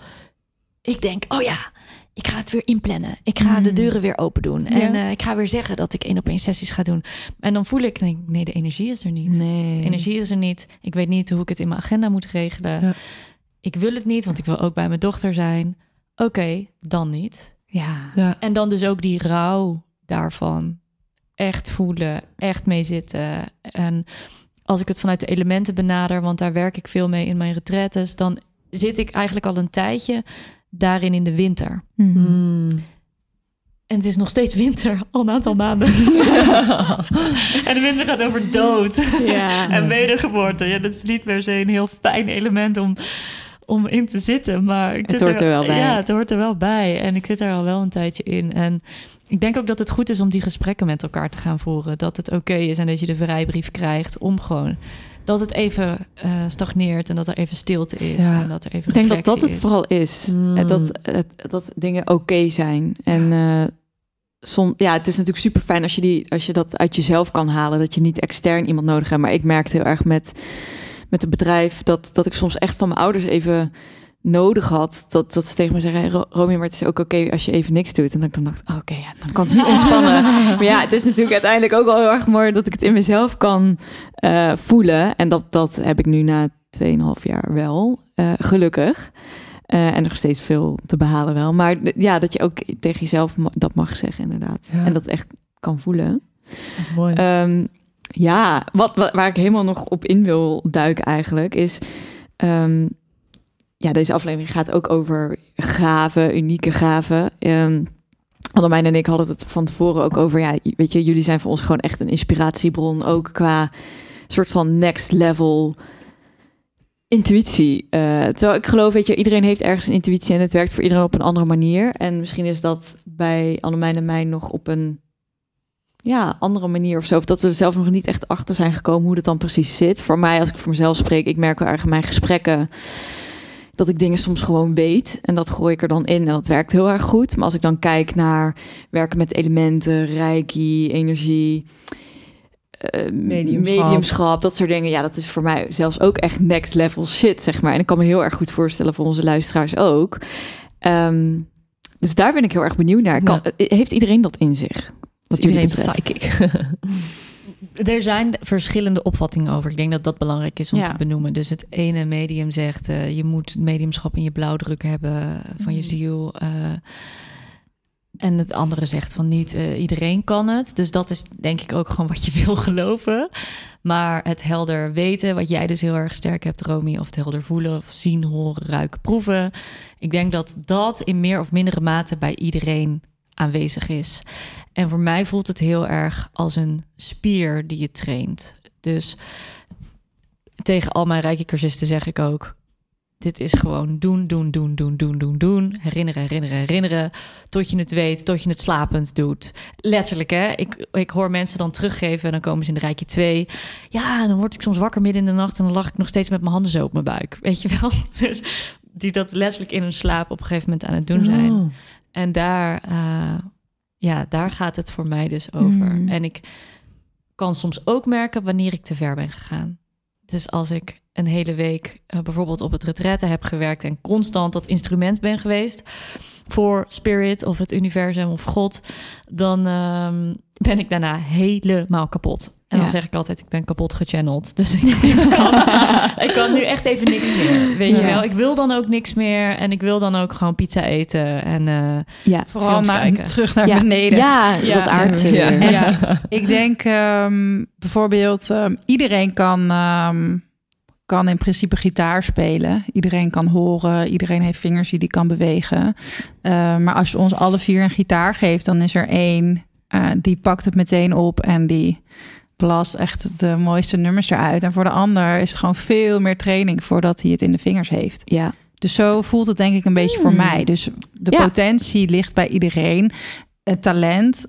S5: ik denk, oh ja, ik ga het weer inplannen. Ik ga de
S2: Mm.
S5: deuren weer open doen. En eh, ik ga weer zeggen dat ik één op één sessies ga doen. En dan voel ik, nee, nee, de energie is er niet.
S2: Nee.
S5: Energie is er niet. Ik weet niet hoe ik het in mijn agenda moet regelen.
S3: Ja.
S5: Ik wil het niet, want ik wil ook bij mijn dochter zijn. Oké, dan niet.
S2: Ja.
S3: Ja.
S5: En dan dus ook die rouw daarvan. echt voelen, echt mee zitten. En als ik het vanuit de elementen benader, want daar werk ik veel mee in mijn retraites, dan zit ik eigenlijk al een tijdje daarin in de winter.
S2: Mhm.
S3: Mm.
S5: En het is nog steeds winter, al een aantal maanden. en de winter gaat over dood
S2: Ja.
S5: en wedergeboorte. Ja, dat is niet per se een heel fijn element om, om in te zitten. Maar ik
S2: Het
S5: zit
S2: hoort er wel bij.
S5: Ja, het hoort er wel bij. En ik zit er al wel een tijdje in. En ik denk ook dat het goed is om die gesprekken met elkaar te gaan voeren. Dat het oké is en dat je de vrijbrief krijgt om gewoon... Dat het even eh, stagneert en dat er even stilte is.
S3: Ja.
S5: En dat er even
S2: Ik denk dat dat het
S5: is.
S2: vooral is.
S3: Mm.
S2: Dat, het- dat dingen oké zijn. En eh, som, ja, het is natuurlijk super fijn als je, die, als je dat uit jezelf kan halen. Dat je niet extern iemand nodig hebt. Maar ik merkte heel erg met, met het bedrijf dat, dat ik soms echt van mijn ouders even nodig had. Dat, dat ze tegen me zeggen, hey, Romy, maar het is ook oké als je even niks doet. En dat ik dan dacht, oh, oké, ja, dan kan ik niet ontspannen. maar ja, het is natuurlijk uiteindelijk ook wel heel erg mooi dat ik het in mezelf kan eh, voelen. En dat, dat heb ik nu na 2,5 jaar wel, eh, gelukkig. Eh, en nog steeds veel te behalen wel. Maar ja, dat je ook tegen jezelf dat mag zeggen, inderdaad.
S3: Ja.
S2: En dat echt kan voelen.
S3: Mooi.
S2: Ehm, ja, wat, wat, waar ik helemaal nog op in wil duiken eigenlijk is... ehm, ja, deze aflevering gaat ook over gaven, unieke gaven. Um, Annemijn en ik hadden het van tevoren ook over... Ja, weet je, jullie zijn voor ons gewoon echt een inspiratiebron. Ook qua soort van next level intuïtie. Eh, terwijl ik geloof, weet je, iedereen heeft ergens een intuïtie... en het werkt voor iedereen op een andere manier. En misschien is dat bij Annemijn en mij nog op een ja, andere manier of zo. Of dat we er zelf nog niet echt achter zijn gekomen hoe dat dan precies zit. Voor mij, als ik voor mezelf spreek, ik merk wel erg in mijn gesprekken dat ik dingen soms gewoon weet. En dat gooi ik er dan in en dat werkt heel erg goed. Maar als ik dan kijk naar werken met elementen, reiki, energie, eh,
S3: Mediumschap.
S2: mediumschap, dat soort dingen. Ja, dat is voor mij zelfs ook echt next level shit, zeg maar. En ik kan me heel erg goed voorstellen voor onze luisteraars ook. Ehm, dus daar ben ik heel erg benieuwd naar. Kan, Heeft iedereen dat in zich? Wat jullie
S3: Iedereen
S2: betreft?
S3: psychic.
S5: Er zijn verschillende opvattingen over. Ik denk dat dat belangrijk is om
S2: Ja.
S5: te benoemen. Dus het ene medium zegt... eh, je moet mediumschap in je blauwdruk hebben van je
S2: Mm.
S5: ziel. eh, en het andere zegt van niet eh, iedereen kan het. Dus dat is denk ik ook gewoon wat je wil geloven. Maar het helder weten, wat jij dus heel erg sterk hebt, Romy... of het helder voelen, of zien, horen, ruiken, proeven... ik denk dat dat in meer of mindere mate bij iedereen aanwezig is. En voor mij voelt het heel erg als een spier die je traint. Dus tegen al mijn rijke cursisten zeg ik ook... dit is gewoon doen, doen, doen, doen, doen, doen, doen. Herinneren, herinneren, herinneren. Tot je het weet, tot je het slapend doet. Letterlijk, hè. Ik, ik hoor mensen dan teruggeven en dan komen ze in de rijke 2. Ja, dan word ik soms wakker midden in de nacht... en dan lag ik nog steeds met mijn handen zo op mijn buik. Weet je wel? Dus die dat letterlijk in hun slaap op een gegeven moment aan het doen zijn.
S3: Oh.
S5: En daar, eh, ja, daar gaat het voor mij dus over.
S2: Mm.
S5: En ik kan soms ook merken wanneer ik te ver ben gegaan. Dus als ik een hele week eh, bijvoorbeeld op het retraite heb gewerkt en constant dat instrument ben geweest voor spirit of het universum of God, dan ehm, ben ik daarna helemaal kapot. En dan zeg ik altijd, ik ben kapot gechanneld. Dus ik, ik kan, ik kan nu echt even niks meer. Weet je wel, ik wil dan ook niks meer. En ik wil dan ook gewoon pizza eten. En eh,
S2: Ja.
S4: Vooral
S5: kijken.
S4: terug naar
S2: Ja.
S4: beneden.
S2: Ja,
S5: Ja.
S2: dat aardse
S3: Ja.
S2: weer.
S4: Ik denk ehm, bijvoorbeeld, ehm, iedereen kan, ehm, kan in principe gitaar spelen. Iedereen kan horen, iedereen heeft vingers die die kan bewegen. Eh, maar als je ons alle vier een gitaar geeft, dan is er één eh, die pakt het meteen op en die blast echt de mooiste nummers eruit. En voor de ander is het gewoon veel meer training voordat hij het in de vingers heeft.
S2: Ja.
S4: Dus zo voelt het denk ik een beetje voor
S2: Hmm.
S4: mij. Dus de
S2: Ja.
S4: potentie ligt bij iedereen. Het talent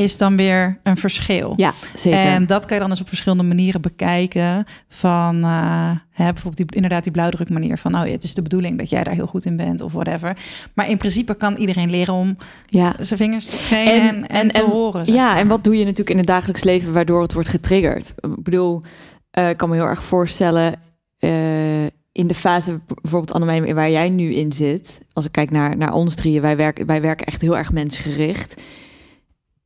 S4: is dan weer een verschil.
S2: ja, zeker.
S4: En dat kan je dan dus op verschillende manieren bekijken. Van eh, hè, bijvoorbeeld die, inderdaad die blauwdruk manier van... oh ja, het is de bedoeling dat jij daar heel goed in bent of whatever. Maar in principe kan iedereen leren om
S2: ja.
S4: zijn vingers te trainen en, en, te horen. zeg
S2: Ja, en wat doe je natuurlijk in het dagelijks leven waardoor het wordt getriggerd? Ik bedoel, eh, ik kan me heel erg voorstellen eh, in de fase bijvoorbeeld Annemijn waar jij nu in zit. Als ik kijk naar, naar ons drieën, wij werken, wij werken echt heel erg mensgericht.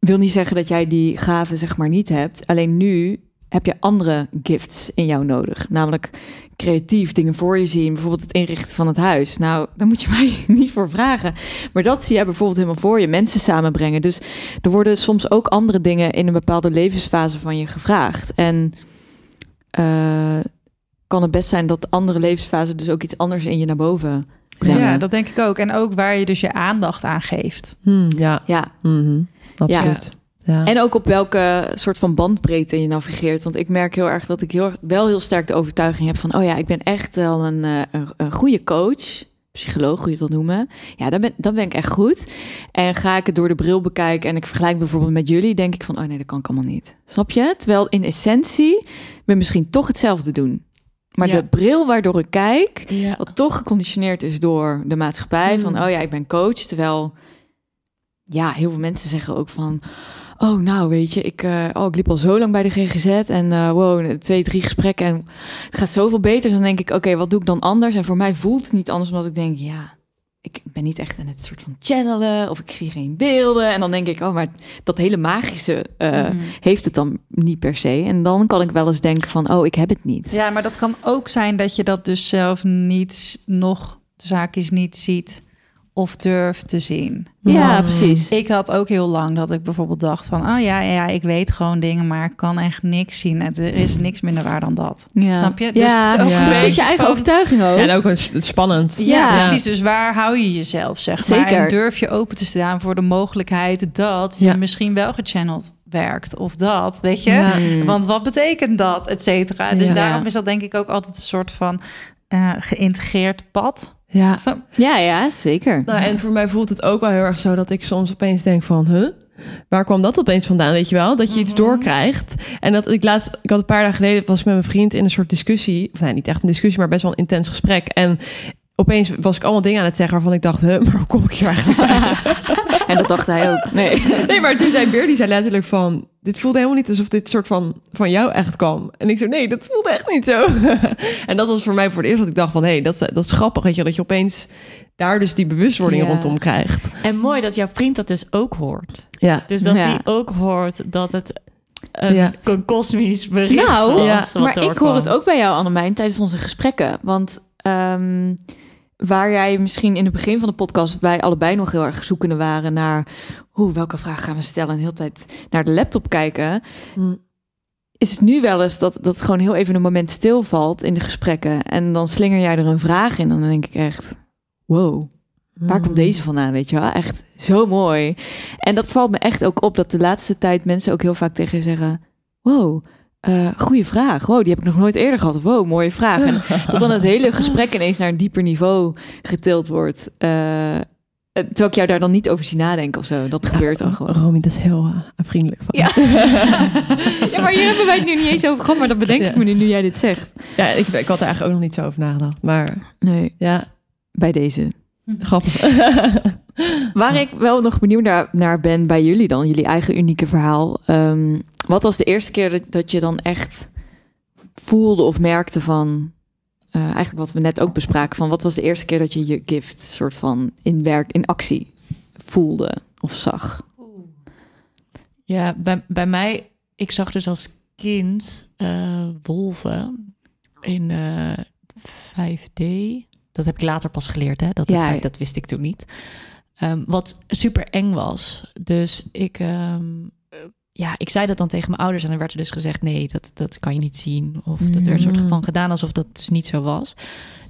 S2: Wil niet zeggen dat jij die gaven zeg maar niet hebt. Alleen nu heb je andere gifts in jou nodig. Namelijk creatief dingen voor je zien. Bijvoorbeeld het inrichten van het huis. Nou, daar moet je mij niet voor vragen. Maar dat zie jij bijvoorbeeld helemaal voor je. Mensen samenbrengen. Dus er worden soms ook andere dingen in een bepaalde levensfase van je gevraagd. En uh, kan het best zijn dat andere levensfasen dus ook iets anders in je naar boven brengen.
S4: Ja, dat denk ik ook. En ook waar je dus je aandacht aan geeft.
S3: Hmm, ja.
S2: Ja.
S3: Mhm. Absoluut. Ja.
S2: En ook op welke soort van bandbreedte je navigeert. Want ik merk heel erg dat ik heel, wel heel sterk de overtuiging heb van... oh ja, ik ben echt wel een, eh, een, een goede coach, psycholoog, hoe je dat noemen. Ja, dan ben, dan ben ik echt goed. En ga ik het door de bril bekijken en ik vergelijk bijvoorbeeld met jullie... denk ik van, oh nee, dat kan ik allemaal niet. Snap je? Terwijl in essentie we misschien toch hetzelfde doen. Maar
S5: Ja.
S2: de bril waardoor ik kijk,
S5: Ja.
S2: wat toch geconditioneerd is door de maatschappij.
S5: Mm.
S2: Van, oh ja, ik ben coach. Terwijl, ja, heel veel mensen zeggen ook van... Oh, nou, weet je, ik, eh, oh, ik liep al zo lang bij de GGZ en eh, wow, twee, drie gesprekken en het gaat zoveel beter. Dus dan denk ik, oké, wat doe ik dan anders? En voor mij voelt het niet anders, omdat ik denk, ja, ik ben niet echt aan het soort van channelen of ik zie geen beelden. En dan denk ik, oh, maar dat hele magische eh,
S4: Mhm.
S2: heeft het dan niet per se. En dan kan ik wel eens denken van, oh, ik heb het niet.
S4: Ja, maar dat kan ook zijn dat je dat dus zelf niet nog de zaakjes niet ziet of durft te zien.
S2: Ja, precies.
S4: Ik had ook heel lang dat ik bijvoorbeeld dacht van, oh ja, ja, ik weet gewoon dingen, maar ik kan echt niks zien. En Er is niks minder waar dan dat.
S2: Ja.
S4: Snap je? Dus
S2: Ja,
S4: het is ook
S3: Ja.
S4: een
S2: Dus is je eigen
S4: van-
S2: overtuiging ook.
S3: Ja, en ook spannend.
S4: Ja,
S2: Ja.
S4: precies. Dus waar hou je jezelf, zeg maar?
S2: Zeker.
S4: En durf je open te staan voor de mogelijkheid dat je
S3: Ja.
S4: misschien wel gechanneld werkt. Of dat, weet je?
S3: Ja.
S2: Mm.
S4: Want wat betekent dat, et cetera? Dus
S3: Ja.
S4: daarom is dat denk ik ook altijd een soort van eh, geïntegreerd pad.
S3: Ja.
S2: Ja, ja, zeker.
S3: Nou, en voor mij voelt het ook wel heel erg zo dat ik soms opeens denk van, huh? Waar kwam dat opeens vandaan, weet je wel? Dat je iets
S4: Mhm.
S3: doorkrijgt. En dat ik laatst, ik had een paar dagen geleden, was ik met mijn vriend in een soort discussie. Of nee, niet echt een discussie, maar best wel een intens gesprek. En opeens was ik allemaal dingen aan het zeggen waarvan ik dacht, huh, maar hoe kom ik hier eigenlijk bij?
S2: En dat dacht hij ook. Nee.
S3: Nee, maar toen zei Beer, die zei letterlijk van... Dit voelde helemaal niet alsof dit soort van van jou echt kwam. En ik zei, nee, dat voelde echt niet zo. en dat was voor mij voor het eerst dat ik dacht van... hé, hey, dat, is- dat is grappig, weet je, dat je opeens daar dus die bewustwording
S2: Ja.
S3: rondom krijgt.
S5: En mooi dat jouw vriend dat dus ook hoort.
S3: Ja.
S5: Dus dat
S2: Ja.
S5: hij ook hoort dat het een,
S3: Ja.
S5: een kosmisch bericht
S2: Nou,
S5: was.
S2: maar ik hoor het ook bij jou, Annemijn, tijdens onze gesprekken. Want ehm, waar jij misschien in het begin van de podcast... wij allebei nog heel erg zoekende waren naar... hoe welke vraag gaan we stellen? En de hele tijd naar de laptop kijken...
S3: Mm.
S2: is het nu wel eens dat, dat gewoon heel even een moment stilvalt in de gesprekken. En dan slinger jij er een vraag in. En dan denk ik echt, wow, waar komt deze vandaan, weet je wel? Echt zo mooi. En dat valt me echt ook op dat de laatste tijd mensen ook heel vaak tegen je zeggen... Wow, eh goede vraag. Wow, die heb ik nog nooit eerder gehad. Wow, mooie vraag. En dat dan het hele gesprek ineens naar een dieper niveau getild wordt. Eh, terwijl ik jou daar dan niet over zie nadenken of zo. Dat gebeurt dan gewoon.
S3: Romy, dat is heel vriendelijk van
S2: Ja. Ja, maar hier hebben wij het nu niet eens over gehad. Maar dat bedenk ik me nu, nu jij dit zegt.
S3: Ja, ik, ik had er eigenlijk ook nog niet zo over nagedacht. Maar
S2: Nee,
S3: ja,
S2: bij deze.
S3: grappig.
S2: Waar ik wel nog benieuwd naar, naar ben bij jullie dan, jullie eigen unieke verhaal. Ehm, wat was de eerste keer dat, dat je dan echt voelde of merkte van, eh, eigenlijk wat we net ook bespraken, van wat was de eerste keer dat je je gift soort van in werk, in actie voelde of zag?
S5: Ja, bij, bij mij, ik zag dus als kind eh, wolven in eh 5D. Dat heb ik later pas geleerd, hè? Dat,
S2: Ja.
S5: dat wist ik toen niet. Ehm, wat super eng was. Dus ik, ehm, eh, ja, ik zei dat dan tegen mijn ouders en dan werd er dus gezegd: nee, dat, dat kan je niet zien. Of dat werd soort
S3: Mm.
S5: van gedaan alsof dat dus niet zo was.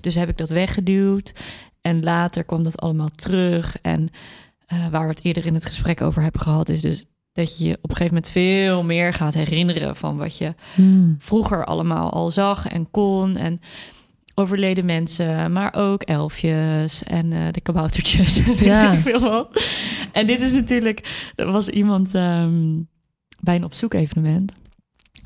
S5: Dus heb ik dat weggeduwd. En later kwam dat allemaal terug. En eh, waar we het eerder in het gesprek over hebben gehad, is dus dat je je op een gegeven moment veel meer gaat herinneren van wat je
S3: Hmm.
S5: vroeger allemaal al zag en kon. En overleden mensen, maar ook elfjes en eh, de kaboutertjes. Weet
S3: Ja.
S5: ik veel wat. En dit is natuurlijk... Er was iemand ehm, bij een opzoek evenement.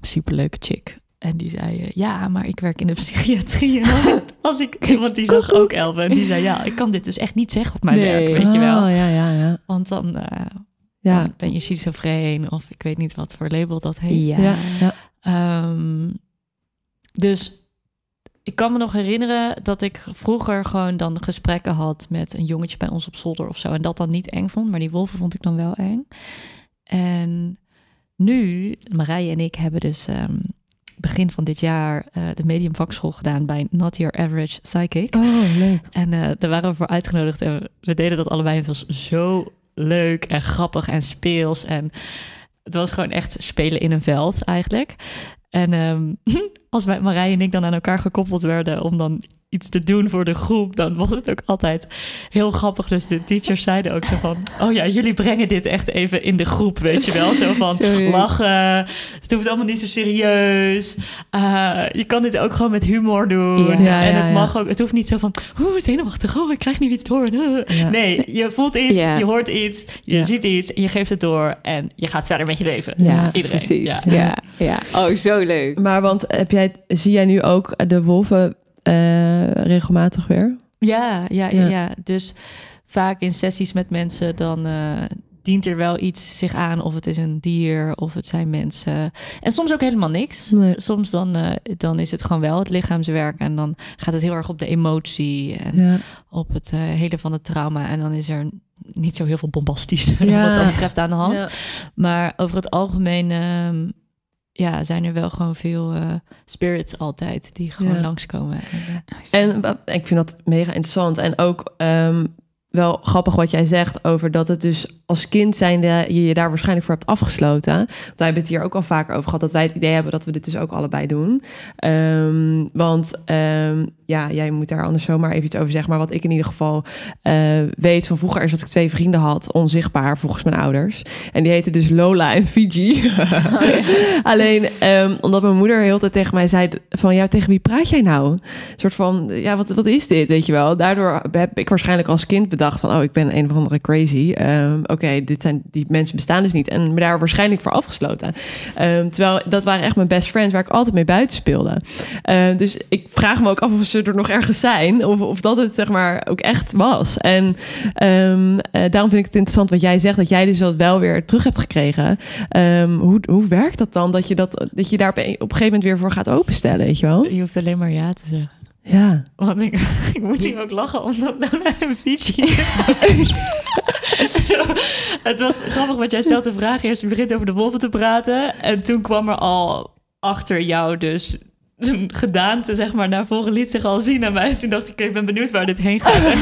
S5: Superleuke chick. En die zei, eh, ja, maar ik werk in de psychiatrie. En als ik, als ik want die zag ook elfen. En die zei, ja, ik kan dit dus echt niet zeggen op mijn
S2: Nee.
S5: werk, weet je wel.
S3: Oh, ja, ja, ja.
S5: Want dan, eh,
S3: Ja,
S5: dan ben je schizofreen of ik weet niet wat voor label dat heet.
S3: ja, ja.
S5: Ehm, dus ik kan me nog herinneren dat ik vroeger gewoon dan gesprekken had met een jongetje bij ons op zolder of zo. En dat dan niet eng vond, maar die wolven vond ik dan wel eng. En nu, Marije en ik hebben dus ehm, begin van dit jaar eh, de medium vakschool gedaan bij Not Your Average Psychic.
S3: Oh, leuk.
S5: En eh, daar waren we voor uitgenodigd en we deden dat allebei. Het was zo leuk en grappig en speels. En het was gewoon echt spelen in een veld eigenlijk. En ehm, als wij, Marij en ik dan aan elkaar gekoppeld werden om dan iets te doen voor de groep, dan was het ook altijd heel grappig. Dus de teachers zeiden ook zo van, oh ja, jullie brengen dit echt even in de groep, weet je wel. Zo van lachen, het hoeft allemaal niet zo serieus. Uh, je kan dit ook gewoon met humor doen.
S2: Ja.
S5: En
S3: ja,
S5: het
S3: ja.
S5: mag ook, het hoeft niet zo van, oeh, zenuwachtig, oh, ik krijg nu iets door.
S3: Ja.
S5: Nee, je voelt iets,
S2: Ja.
S5: je hoort iets, je
S3: Ja.
S5: ziet iets en je geeft het door en je gaat verder met je leven.
S2: Ja,
S5: Iedereen.
S2: precies.
S5: Ja.
S2: Ja. Ja. Oh, zo leuk.
S3: Maar want heb jij, zie jij nu ook de wolven eh, regelmatig weer?
S5: Ja, ja, ja,
S3: Ja.
S5: Dus vaak in sessies met mensen, dan eh, dient er wel iets zich aan. Of het is een dier, of het zijn mensen. En soms ook helemaal niks.
S3: Nee.
S5: Soms dan, eh, dan is het gewoon wel het lichaamswerk. En dan gaat het heel erg op de emotie en
S3: Ja.
S5: op het eh, hele van het trauma. En dan is er niet zo heel veel bombastisch
S3: Ja.
S5: wat dat betreft aan de hand.
S3: Ja.
S5: Maar over het algemeen ehm, ja, zijn er wel gewoon veel eh, spirits altijd die gewoon
S3: Ja.
S5: langskomen. En, eh,
S3: En ik vind dat mega interessant. En ook ehm, wel grappig wat jij zegt over dat het dus als kind zijnde je je daar waarschijnlijk voor hebt afgesloten. Want wij hebben het hier ook al vaker over gehad dat wij het idee hebben dat we dit dus ook allebei doen. Ehm, want ehm, ja, jij moet daar anders zomaar even iets over zeggen. Maar wat ik in ieder geval eh, weet van vroeger is dat ik twee vrienden had, onzichtbaar volgens mijn ouders. En die heten dus Lola en Fiji. Alleen ehm, omdat mijn moeder heel tijd tegen mij zei van ja, tegen wie praat jij nou? Een soort van, ja, wat, wat is dit, weet je wel? Daardoor heb ik waarschijnlijk als kind bedacht van, oh, ik ben een of andere crazy. Ehm, Oké, dit zijn die mensen bestaan dus niet. En me daar waarschijnlijk voor afgesloten. Ehm, terwijl dat waren echt mijn best friends waar ik altijd mee buiten speelde. Ehm, dus ik vraag me ook af of ze er nog ergens zijn. Of, of dat het zeg maar ook echt was. En eh, daarom vind ik het interessant wat jij zegt. Dat jij dus dat wel weer terug hebt gekregen. Hoe, hoe werkt dat dan? Dat je, dat, dat je daar op een gegeven moment weer voor gaat openstellen, weet je wel?
S5: je hoeft alleen maar ja te zeggen.
S3: Ja.
S5: Want ik, ik moet nu ook lachen omdat nou naar een Fiji is. Zo, het was grappig, want jij stelt de vraag eerst. Je begint over de wolven te praten. En toen kwam er al achter jou dus gedaante, zeg maar, naar voren liet zich al zien aan mij. Toen dacht ik, ik ben benieuwd waar dit heen gaat. En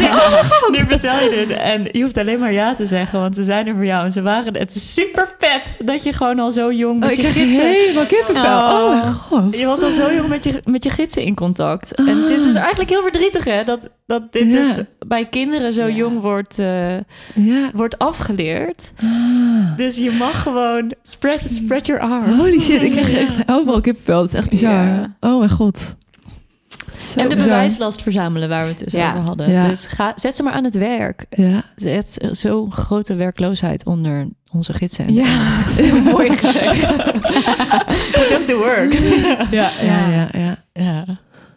S5: nu, nu vertel je dit. En je hoeft alleen maar ja te zeggen, want ze zijn er voor jou. En ze waren Het is super vet dat je gewoon al zo jong met
S3: Oh, ik
S5: je
S3: krijg
S5: gidsen...
S3: helemaal kippenvel.
S2: Oh.
S3: Oh, mijn god.
S5: Je was al zo jong met je, met je gidsen in contact. En het is dus eigenlijk heel verdrietig, hè? Dat, dat dit
S3: Ja.
S5: dus bij kinderen zo
S2: Ja.
S5: jong wordt, eh,
S3: Ja.
S5: wordt afgeleerd.
S3: Ah.
S5: Dus je mag gewoon spread, spread your arm.
S3: Holy shit, ik krijg echt overal kippenvel. Dat is echt bizar. Oh mijn god. Zo
S5: En de bewijslast verzamelen waar we het dus
S2: Ja.
S5: over hadden.
S3: Ja.
S5: Dus ga, zet ze maar aan het werk.
S3: Ja.
S5: Zet zo'n grote werkloosheid onder onze gidsen. En
S2: Ja, mooi gezegd.
S5: Put them to work.
S3: Ja, ja, ja, ja.
S5: ja.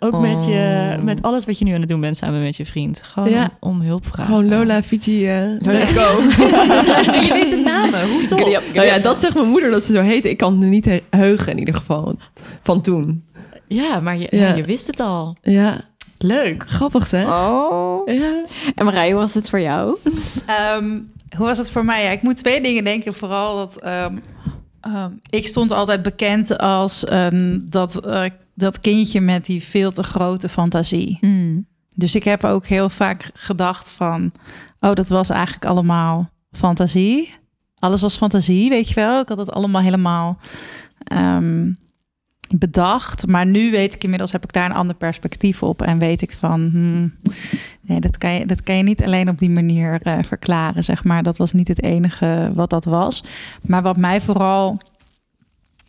S5: Ook met, je,
S2: Oh.
S5: met alles wat je nu aan het doen bent samen met je vriend. Gewoon
S3: Ja.
S5: om, om hulp vragen.
S3: Gewoon Lola, Fiji. eh.
S2: Let's go.
S5: Je weet de namen. Hoe tof.
S3: Nou ja, dat zegt mijn moeder dat ze zo heet. Ik kan het niet he- heugen in ieder geval. Van toen.
S5: Ja, maar je,
S3: Ja.
S5: je wist het al.
S3: Ja,
S5: Leuk.
S3: grappig hè?
S2: Oh.
S3: Ja.
S2: En Marije, hoe was het voor jou?
S4: Ehm, hoe was het voor mij? Ja, ik moet twee dingen denken. Vooral dat ehm, ehm, ik stond altijd bekend als ehm, dat, eh, dat kindje met die veel te grote fantasie. Dus ik heb ook heel vaak gedacht van, oh, dat was eigenlijk allemaal fantasie. Alles was fantasie, weet je wel. Ik had het allemaal helemaal ehm, bedacht. Maar nu weet ik inmiddels, heb ik daar een ander perspectief op. En weet ik van, hmm, nee, dat kan, je, dat kan je niet alleen op die manier eh, verklaren, zeg maar. Dat was niet het enige wat dat was. Maar wat mij vooral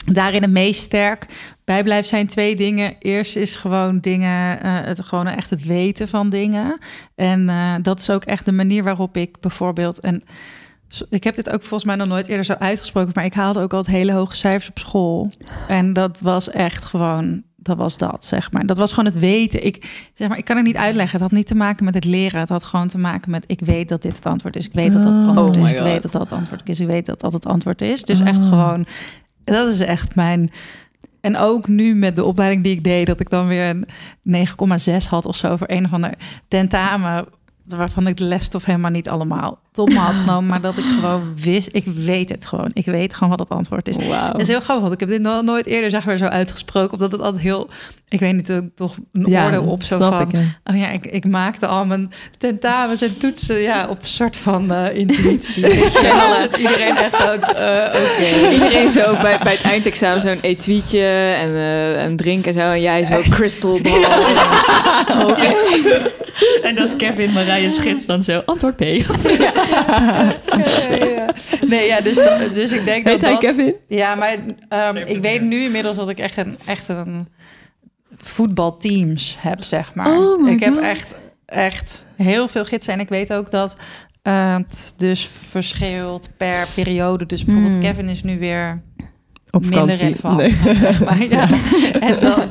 S4: daarin het meest sterk bijblijft zijn twee dingen. Eerst is gewoon dingen, eh, het, gewoon echt het weten van dingen. En eh, dat is ook echt de manier waarop ik bijvoorbeeld... En ik heb dit ook volgens mij nog nooit eerder zo uitgesproken... maar ik haalde ook altijd hele hoge cijfers op school. En dat was echt gewoon... Dat was dat, zeg maar. Dat was gewoon het weten. Ik, zeg maar, ik kan het niet uitleggen. Het had niet te maken met het leren. Het had gewoon te maken met... ik weet dat dit het antwoord is. Ik weet dat dat het
S3: Oh.
S4: antwoord
S2: Oh
S4: is.
S2: my
S4: Ik weet dat dat het antwoord is. Ik weet dat dat het antwoord is. Dus echt
S3: Oh.
S4: gewoon... Dat is echt mijn... En ook nu met de opleiding die ik deed... dat ik dan weer een 9,6 had of zo... voor een of ander tentamen... waarvan ik de lesstof helemaal niet allemaal tot me had genomen, maar dat ik gewoon wist, ik weet het gewoon. Ik weet gewoon wat het antwoord is.
S2: Wauw.
S4: Het is heel grappig, want ik heb dit nog nooit eerder zeg maar zo uitgesproken, omdat het altijd heel, ik weet niet, eh, toch een oordeel op zo van,
S3: ik, ja.
S4: oh ja, ik, ik maakte al mijn tentamens en toetsen ja, op een soort van eh, intuïtie. En dan zit iedereen echt zo, eh, oké.
S2: Iedereen zo bij, bij het eindexamen zo'n etuietje en eh, een drink en zo. En jij zo crystal ball.
S5: En dat Kevin Marije schets dan zo, antwoord B.
S4: Ja, ja. Nee, ja, dus, dat- dus ik denk dat
S3: hij
S4: dat...
S3: Kevin?
S4: Ja, maar ehm, ik weet nu inmiddels dat ik echt een, echt een voetbalteams heb, zeg maar.
S2: Oh
S4: ik heb
S2: God.
S4: echt, echt heel veel gidsen. En ik weet ook dat het dus verschilt per periode. Dus bijvoorbeeld
S2: Hmm.
S4: Kevin is nu weer
S3: Op
S4: minder relevant,
S3: Nee.
S4: zeg maar. Ja. En dan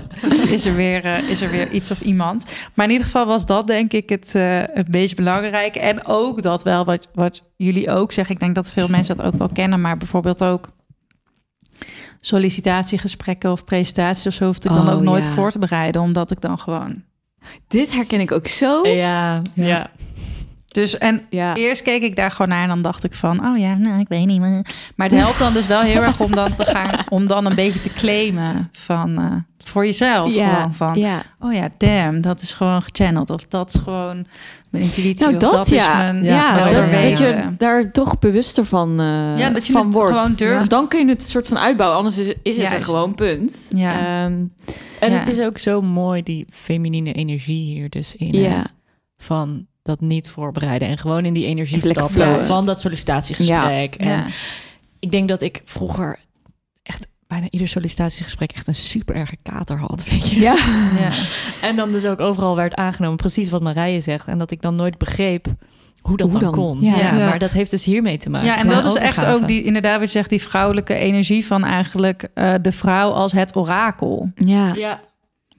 S4: is er, weer, eh, is er weer iets of iemand. Maar in ieder geval was dat denk ik het, eh, het meest belangrijke. En ook dat wel, wat, wat jullie ook zeggen. Ik denk dat veel mensen dat ook wel kennen. Maar bijvoorbeeld ook sollicitatiegesprekken of presentaties of zo... hoefde ik dan
S2: Oh,
S4: ook nooit
S2: ja.
S4: voor te bereiden. Omdat ik dan gewoon...
S2: Dit herken ik ook zo.
S5: Ja, ja.
S4: Dus en
S2: Ja.
S4: Eerst keek ik daar gewoon naar en dan dacht ik van, oh ja, nou, ik weet niet meer. Maar het helpt dan dus wel heel erg om dan te gaan, om dan een beetje te claimen van eh, voor jezelf gewoon van,
S2: ja.
S4: oh ja, damn, dat is gewoon gechanneld of dat is gewoon mijn intuïtie
S2: Nou,
S4: of
S2: dat,
S4: dat,
S2: ja.
S4: is mijn
S3: Ja,
S2: ja,
S4: helder
S2: dat, je daar toch bewuster van, eh,
S4: Ja, dat je
S2: van
S4: het
S2: wordt.
S4: gewoon durft.
S2: Dan kun je het soort van uitbouwen. Anders is, is het een gewoon punt.
S4: Ja.
S2: Ehm,
S5: En
S4: Ja.
S5: het is ook zo mooi, die feminine energie hier dus in. hè,
S2: ja.
S5: Van dat niet voorbereiden en gewoon in die energie stappen van dat sollicitatiegesprek. En
S4: Ja.
S5: ik denk dat ik vroeger echt bijna ieder sollicitatiegesprek echt een super erge kater had. Weet je?
S2: Ja.
S4: Ja.
S5: En dan dus ook overal werd aangenomen, precies wat Marije zegt. En dat ik dan nooit begreep hoe dat
S2: Hoe
S5: dan,
S2: dan?
S5: kon.
S2: Ja.
S5: Ja,
S2: Ja.
S5: maar dat heeft dus hiermee te maken.
S4: Ja, en dat is echt ook die, inderdaad, wat je zegt, die vrouwelijke energie van eigenlijk eh, de vrouw als het orakel.
S2: Ja.
S5: Ja,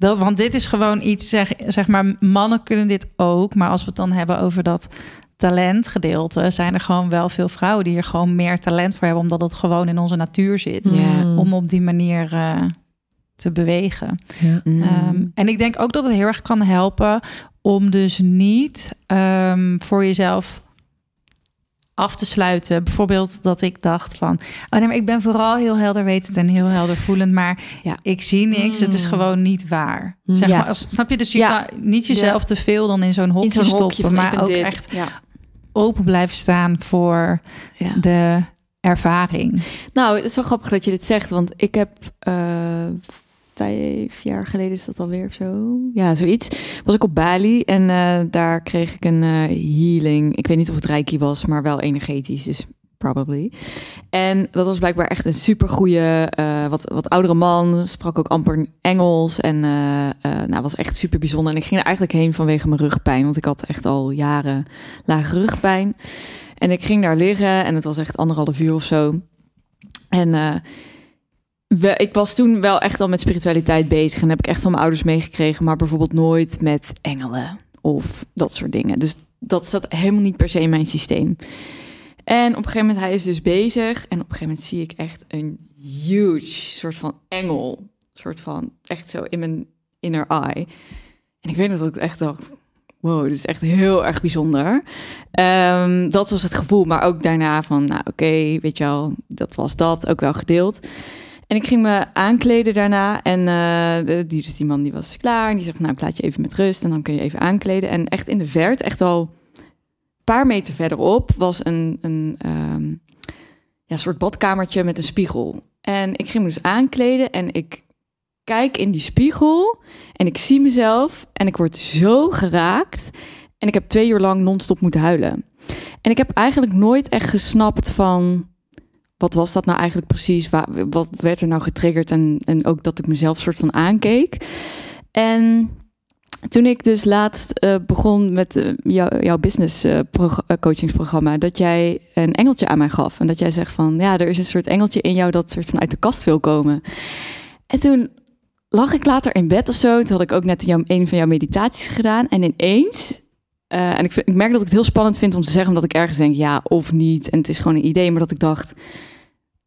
S4: Dat, want dit is gewoon iets, zeg, zeg maar, mannen kunnen dit ook. Maar als we het dan hebben over dat talentgedeelte, zijn er gewoon wel veel vrouwen die er gewoon meer talent voor hebben, omdat het gewoon in onze natuur zit.
S2: Ja.
S5: Mm.
S4: Om op die manier eh, te bewegen.
S3: Ja.
S2: Mm.
S4: Ehm, en ik denk ook dat het heel erg kan helpen om dus niet ehm, voor jezelf af te sluiten. Bijvoorbeeld dat ik dacht van... oh nee, maar ik ben vooral heel helder wetend en heel helder voelend... maar
S2: Ja.
S4: ik zie niks, het is
S5: Mm.
S4: gewoon niet waar. Zeg
S2: Ja.
S4: maar, als, snap je? Dus je
S2: Ja.
S4: kan niet jezelf te veel dan in zo'n hokje
S2: in zo'n
S4: stoppen...
S2: hokje
S4: maar ook
S2: dit.
S4: echt open blijven staan voor de ervaring.
S2: Nou, het is wel grappig dat je dit zegt, want ik heb eh, vijf jaar geleden is dat alweer of zo, ja, zoiets. Was ik op Bali en eh, daar kreeg ik een eh, healing. Ik weet niet of het reiki was, maar wel energetisch, dus probably. En dat was blijkbaar echt een super goede, wat, wat oudere man, sprak ook amper Engels en nou, was echt super bijzonder. En ik ging er eigenlijk heen vanwege mijn rugpijn, want ik had echt al jaren lage rugpijn. En ik ging daar liggen en het was echt anderhalf uur of zo. En ik was toen wel echt al met spiritualiteit bezig. En heb ik echt van mijn ouders meegekregen. Maar bijvoorbeeld nooit met engelen of dat soort dingen. Dus dat zat helemaal niet per se in mijn systeem. En op een gegeven moment, hij is dus bezig. En op een gegeven moment zie ik echt een huge soort van engel. soort van, echt zo in mijn inner eye. En ik weet nog dat ik echt dacht... Wow, dit is echt heel erg bijzonder. Ehm, dat was het gevoel, maar ook daarna van, nou oké, weet je wel, dat was dat, ook wel gedeeld. En ik ging me aankleden daarna en eh, die, dus die man die was klaar en die zegt, nou ik laat je even met rust en dan kun je even aankleden. En echt in de verte, echt al een paar meter verderop, was een, een ehm, ja, soort badkamertje met een spiegel. En ik ging me dus aankleden en ik kijk in die spiegel en ik zie mezelf en ik word zo geraakt. En ik heb twee uur lang non-stop moeten huilen. En ik heb eigenlijk nooit echt gesnapt van... wat was dat nou eigenlijk precies? Wa- Wat werd er nou getriggerd? En, en ook dat ik mezelf soort van aankeek. En toen ik dus laatst eh, begon met eh, jou- jouw business eh, prog- coachingsprogramma... dat jij een engeltje aan mij gaf. En dat jij zegt van... ja, er is een soort engeltje in jou dat soort van uit de kast wil komen. En toen lag ik later in bed of zo. Toen had ik ook net een van jouw meditaties gedaan. En ineens... eh, en ik, vind- ik merk dat ik het heel spannend vind om te zeggen... omdat ik ergens denk ja of niet. En het is gewoon een idee. Maar dat ik dacht...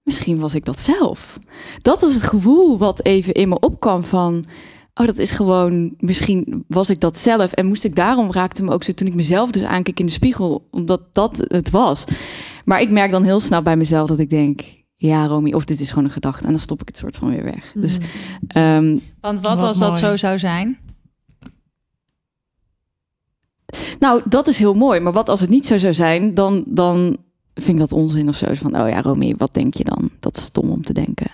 S2: Misschien was ik dat zelf. Dat was het gevoel wat even in me opkwam van... oh, dat is gewoon, misschien was ik dat zelf. En moest ik daarom, raakte me ook zo toen ik mezelf dus aankeek in de spiegel, omdat dat het was. Maar ik merk dan heel snel bij mezelf dat ik denk, ja, Romy, of dit is gewoon een gedachte. En dan stop ik het soort van weer weg. Dus,
S3: Mm.
S2: ehm,
S4: Want wat,
S3: Wat
S4: als dat zo zou zijn?
S2: Nou, dat is heel mooi. Maar wat als het niet zo zou zijn, dan, dan vind ik dat onzin of zo. Van, oh ja, Romy, wat denk je dan? Dat is stom om te denken.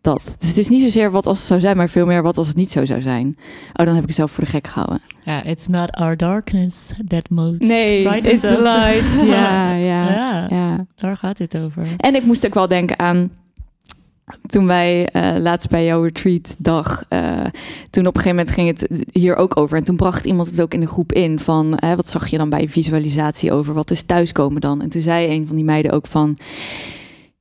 S2: Dat. Dus het is niet zozeer wat als het zou zijn, maar veel meer wat als het niet zo zou zijn. Oh, dan heb ik mezelf voor de gek gehouden.
S5: Ja, it's not our darkness that most
S2: Nee, it's the light. Ja, ja,
S5: Ja,
S2: ja.
S5: daar gaat dit over.
S2: En ik moest ook wel denken aan toen wij eh, laatst bij jouw retreat dag, eh, toen op een gegeven moment ging het hier ook over. En toen bracht iemand het ook in de groep in van, wat zag je dan bij visualisatie over? Wat is thuiskomen dan? En toen zei een van die meiden ook van,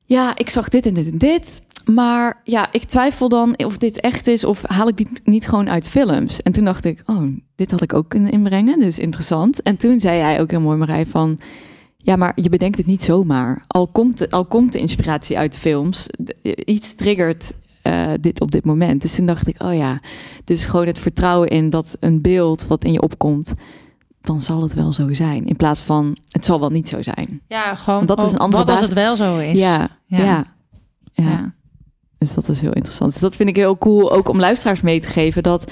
S2: ja, ik zag dit en dit en dit. Maar ja, ik twijfel dan of dit echt is of haal ik dit niet gewoon uit films. En toen dacht ik, oh, dit had ik ook kunnen inbrengen, dus interessant. En toen zei hij ook heel mooi, Marij, van... Ja, maar je bedenkt het niet zomaar. Al komt de, al komt de inspiratie uit films, d- iets triggert eh, dit op dit moment. Dus toen dacht ik, oh ja, dus gewoon het vertrouwen in dat een beeld wat in je opkomt, dan zal het wel zo zijn. In plaats van, het zal wel niet zo zijn.
S4: Ja, gewoon.
S2: Want dat is een andere
S4: Wat als het wel zo is?
S2: Ja, ja,
S4: Ja.
S2: ja.
S4: Ja.
S2: Dus dat is heel interessant. Dus dat vind ik heel cool, ook om luisteraars mee te geven. Dat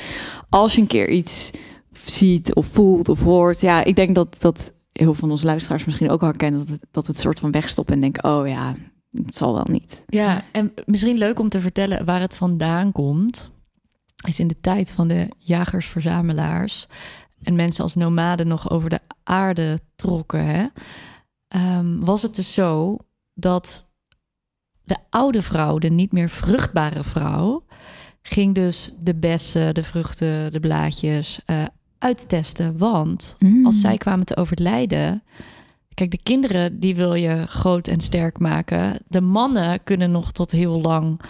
S2: als je een keer iets ziet of voelt of hoort. Ja, ik denk dat, dat heel veel van onze luisteraars misschien ook wel herkennen. Dat, het, dat het soort van wegstoppen en denken, oh ja, het zal wel niet.
S5: Ja, en misschien leuk om te vertellen waar het vandaan komt. Is in de tijd van de jagers-verzamelaars en mensen als nomaden nog over de aarde trokken, hè, ehm, was het dus zo dat de oude vrouw, de niet meer vruchtbare vrouw, ging dus de bessen, de vruchten, de blaadjes eh, uittesten. Want als zij kwamen te overlijden. Kijk, de kinderen die wil je groot en sterk maken. De mannen kunnen nog tot heel lang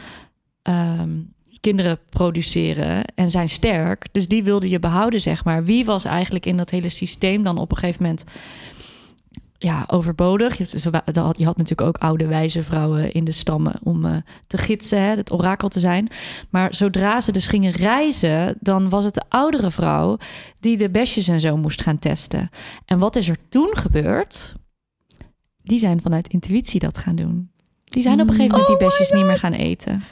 S5: ehm, kinderen produceren en zijn sterk. Dus die wilde je behouden, zeg maar. Wie was eigenlijk in dat hele systeem dan op een gegeven moment ja, overbodig? Je, had, natuurlijk ook oude wijze vrouwen in de stammen om eh, te gidsen, hè, het orakel te zijn. Maar zodra ze dus gingen reizen, dan was het de oudere vrouw die de besjes en zo moest gaan testen. En wat is er toen gebeurd? Die zijn vanuit intuïtie dat gaan doen. Die zijn op een gegeven moment die besjes niet meer gaan eten.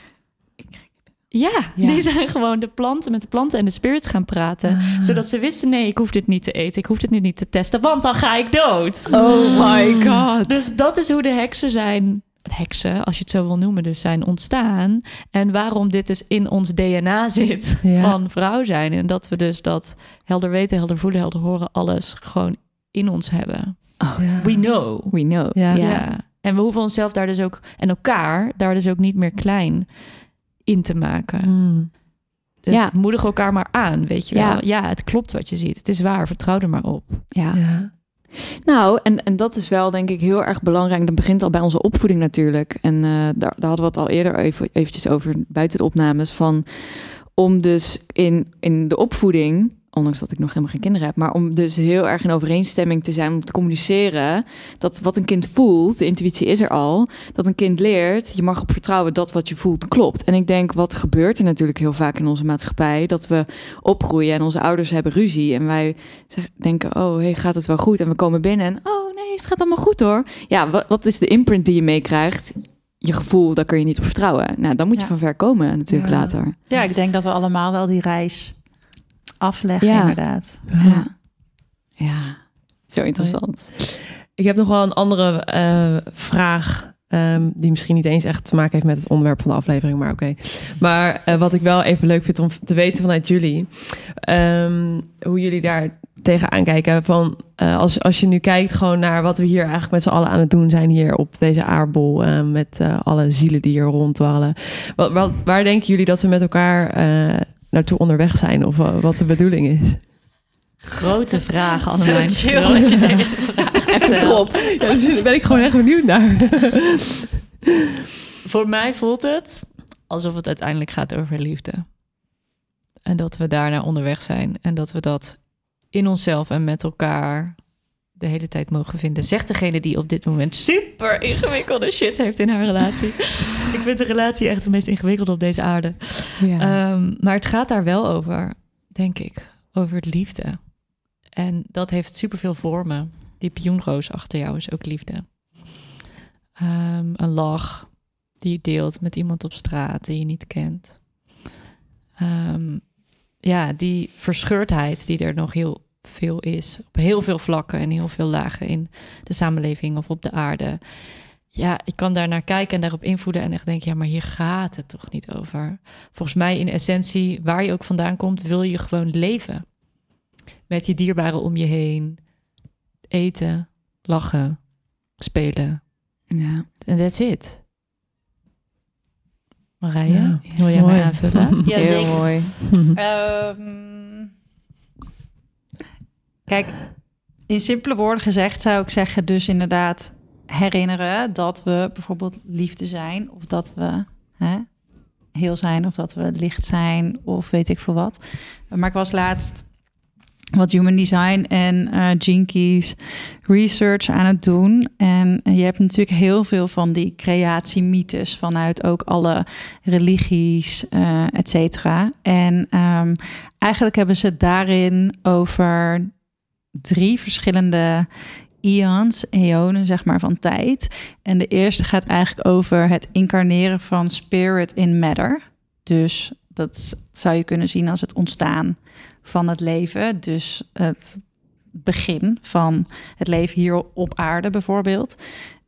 S5: Ja,
S2: Ja.
S5: die zijn gewoon de planten met de planten en de spirits gaan praten. Zodat ze wisten, nee, ik hoef dit niet te eten. Ik hoef dit nu niet te testen, want dan ga ik dood.
S2: Oh my god.
S5: Dus dat is hoe de heksen zijn, heksen, als je het zo wil noemen, dus zijn ontstaan. En waarom dit dus in ons DNA zit
S3: Ja.
S5: van vrouw zijn. En dat we dus dat helder weten, helder voelen, helder horen, alles gewoon in ons hebben.
S2: Oh,
S3: Ja.
S5: We know.
S2: we know.
S3: Ja.
S5: Ja. En we hoeven onszelf daar dus ook, en elkaar, daar dus ook niet meer klein in te maken.
S3: Mm.
S5: Dus
S2: Ja.
S5: moedig elkaar maar aan, weet je
S2: Ja.
S5: wel. Ja, het klopt wat je ziet. Het is waar, vertrouw er maar op.
S2: ja.
S3: Ja.
S2: Nou, en, en dat is wel denk ik heel erg belangrijk. Dat begint al bij onze opvoeding natuurlijk. En eh, daar, daar hadden we het al eerder even, eventjes over buiten de opnames. Van om dus in, in de opvoeding, ondanks dat ik nog helemaal geen kinderen heb, maar om dus heel erg in overeenstemming te zijn, om te communiceren dat wat een kind voelt, de intuïtie is er al, dat een kind leert, je mag op vertrouwen dat wat je voelt klopt. En ik denk, wat gebeurt er natuurlijk heel vaak in onze maatschappij, dat we opgroeien en onze ouders hebben ruzie en wij denken, oh, hey, gaat het wel goed? En we komen binnen en, oh nee, het gaat allemaal goed hoor. Ja, wat, wat is de imprint die je meekrijgt? Je gevoel, daar kun je niet op vertrouwen. Nou, dan moet je
S4: Ja.
S2: van ver komen natuurlijk
S3: Ja.
S2: later.
S4: Ja, ik denk dat we allemaal wel die reis afleggen,
S2: Ja.
S4: inderdaad.
S2: Ja. ja, zo interessant.
S3: Ik heb nog wel een andere eh, vraag. ehm, die misschien niet eens echt te maken heeft met het onderwerp van de aflevering, maar oké. Maar eh, wat ik wel even leuk vind om te weten vanuit jullie. ehm, hoe jullie daar tegenaan kijken. Van, eh, als, als je nu kijkt gewoon naar wat we hier eigenlijk met z'n allen aan het doen zijn hier op deze aardbol. eh, met eh, alle zielen die hier rondwallen. Wat, wat, waar denken jullie dat we met elkaar eh, naartoe onderweg zijn? Of eh, wat de bedoeling is?
S5: Grote vraag,
S4: Zo
S5: Annemijn.
S4: chill dat je deze vraag stelt.
S3: Ja, daar ben ik gewoon echt benieuwd naar.
S5: Voor mij voelt het alsof het uiteindelijk gaat over liefde. En dat we daarna onderweg zijn. En dat we dat in onszelf en met elkaar de hele tijd mogen vinden. Zegt degene die op dit moment super ingewikkelde shit heeft in haar relatie. ik vind de relatie echt de meest ingewikkelde op deze aarde.
S2: Ja.
S5: Ehm, maar het gaat daar wel over, denk ik. Over de liefde. En dat heeft superveel vormen. Die pioenroos achter jou is ook liefde. Ehm, een lach die je deelt met iemand op straat die je niet kent. Ehm, ja, die verscheurdheid die er nog heel veel is. Op heel veel vlakken en heel veel lagen in de samenleving of op de aarde. Ja, ik kan daar naar kijken en daarop invoeden en echt denken, ja, maar hier gaat het toch niet over. Volgens mij in essentie, waar je ook vandaan komt, wil je gewoon leven. Met je dierbaren om je heen. Eten, lachen, spelen.
S2: ja.
S5: En that's it. Marije,
S3: Ja,
S5: wil jij mij aanvullen?
S4: Ja,
S2: Heel mooi.
S4: Ehm, kijk, in simpele woorden gezegd zou ik zeggen, dus inderdaad herinneren dat we bijvoorbeeld liefde zijn, of dat we hè, heel zijn, of dat we licht zijn, of weet ik veel wat. Maar ik was laatst wat human design en eh Jinkies research aan het doen. En je hebt natuurlijk heel veel van die creatiemythes vanuit ook alle religies, eh et cetera. En ehm, eigenlijk hebben ze daarin over drie verschillende eons, eonen zeg maar van tijd. En de eerste gaat eigenlijk over het incarneren van spirit in matter. Dus dat zou je kunnen zien als het ontstaan van het leven. Dus het begin van het leven hier op aarde bijvoorbeeld.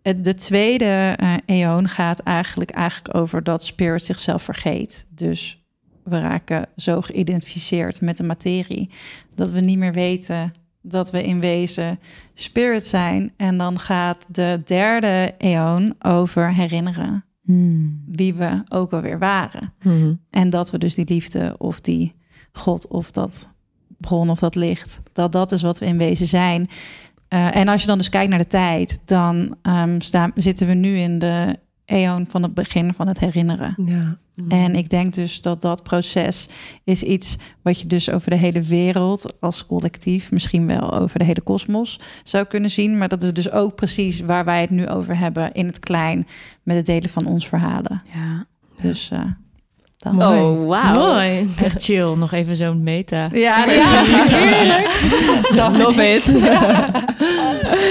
S4: De tweede eh eon gaat eigenlijk, eigenlijk over dat spirit zichzelf vergeet. Dus we raken zo geïdentificeerd met de materie dat we niet meer weten dat we in wezen spirit zijn. En dan gaat de derde eon over herinneren
S2: Hmm.
S4: wie we ook alweer waren.
S3: Mhm.
S4: En dat we dus die liefde of die God of dat bron of dat licht, dat dat is wat we in wezen zijn. Eh, en als je dan dus kijkt naar de tijd, dan ehm, staan, zitten we nu in de eon van het begin van het herinneren.
S3: Ja.
S4: En ik denk dus dat dat proces is iets wat je dus over de hele wereld als collectief, misschien wel over de hele kosmos zou kunnen zien. Maar dat is dus ook precies waar wij het nu over hebben in het klein met het delen van ons verhalen.
S2: Ja.
S4: Dus eh dat.
S3: Mooi.
S2: Oh, wauw.
S3: Mooi.
S5: Echt chill, nog even zo'n meta.
S4: Ja, dat
S2: Ja,
S4: is heerlijk. Dat
S3: Love it.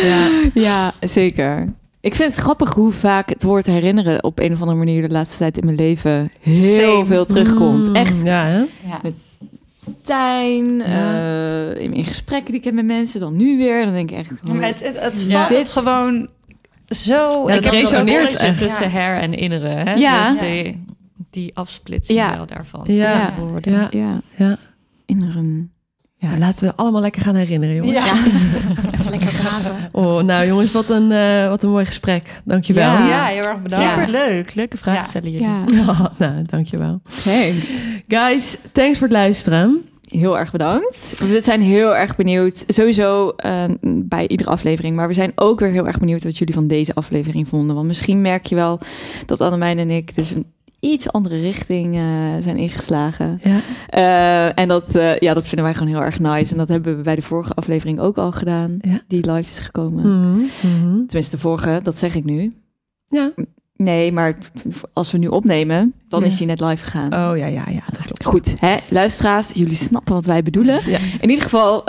S2: Ja. ja, zeker. Ik vind het grappig hoe vaak het woord herinneren op een of andere manier de laatste tijd in mijn leven heel
S4: Same.
S2: veel terugkomt.
S3: Mm,
S2: Echt
S3: Ja, hè?
S4: Ja.
S2: tuin,
S3: Ja.
S2: eh, in, in gesprekken die ik heb met mensen, dan nu weer. Dan denk ik echt,
S4: Maar het, het, het
S5: Ja.
S4: valt
S2: Dit-
S4: het gewoon zo...
S3: Ja,
S5: ik
S3: het
S5: heb
S3: resoneert
S5: tussen her en innere. Hè?
S2: Ja.
S5: Dus die, die afsplitsing
S2: Ja.
S5: wel daarvan.
S3: Ja.
S2: Ja.
S3: Ja.
S2: inneren. Ja,
S3: Ja, laten we allemaal lekker gaan herinneren, jongens.
S4: Ja.
S2: graven.
S3: Oh, nou jongens, wat een, eh, wat een mooi gesprek. Dankjewel.
S2: Ja.
S4: ja, heel erg bedankt.
S5: Superleuk. Leuke vraag
S4: Ja.
S5: stellen jullie.
S2: Ja,
S3: Ja, nou, dankjewel.
S2: thanks.
S3: Guys, thanks voor het luisteren.
S2: Heel erg bedankt. We zijn heel erg benieuwd, sowieso eh, bij iedere aflevering. Maar we zijn ook weer heel erg benieuwd wat jullie van deze aflevering vonden. Want misschien merk je wel dat Annemijn en ik dus een iets andere richting eh, zijn ingeslagen.
S3: Ja.
S2: Eh, en dat, eh, ja, dat vinden wij gewoon heel erg nice. En dat hebben we bij de vorige aflevering ook al gedaan.
S3: Ja.
S2: Die live is gekomen.
S3: Mhm, mhm.
S2: Tenminste, de vorige, dat zeg ik nu.
S3: Ja.
S2: Nee, maar als we nu opnemen, dan
S3: Ja.
S2: is hij net live gegaan.
S3: Oh ja, ja, ja, dat klopt.
S2: Goed, hè? luisteraars, jullie snappen wat wij bedoelen.
S3: Ja.
S2: In ieder geval,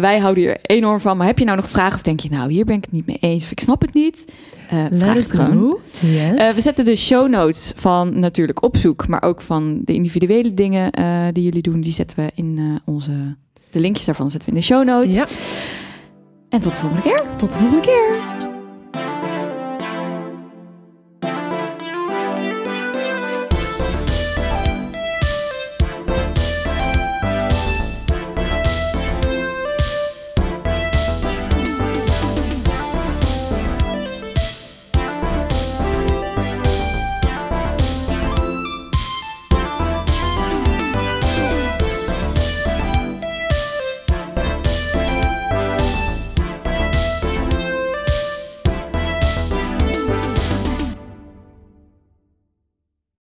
S2: wij houden hier enorm van. Maar heb je nou nog vragen of denk je, nou, hier ben ik het niet mee eens of ik snap het niet? Vraag
S3: Let
S2: het gewoon.
S3: Yes.
S2: Eh, we zetten de show notes van natuurlijk opzoek, maar ook van de individuele dingen eh, die jullie doen, die zetten we in onze. De linkjes daarvan zetten we in de show notes.
S3: Ja.
S2: En tot de volgende keer.
S3: Tot de volgende keer.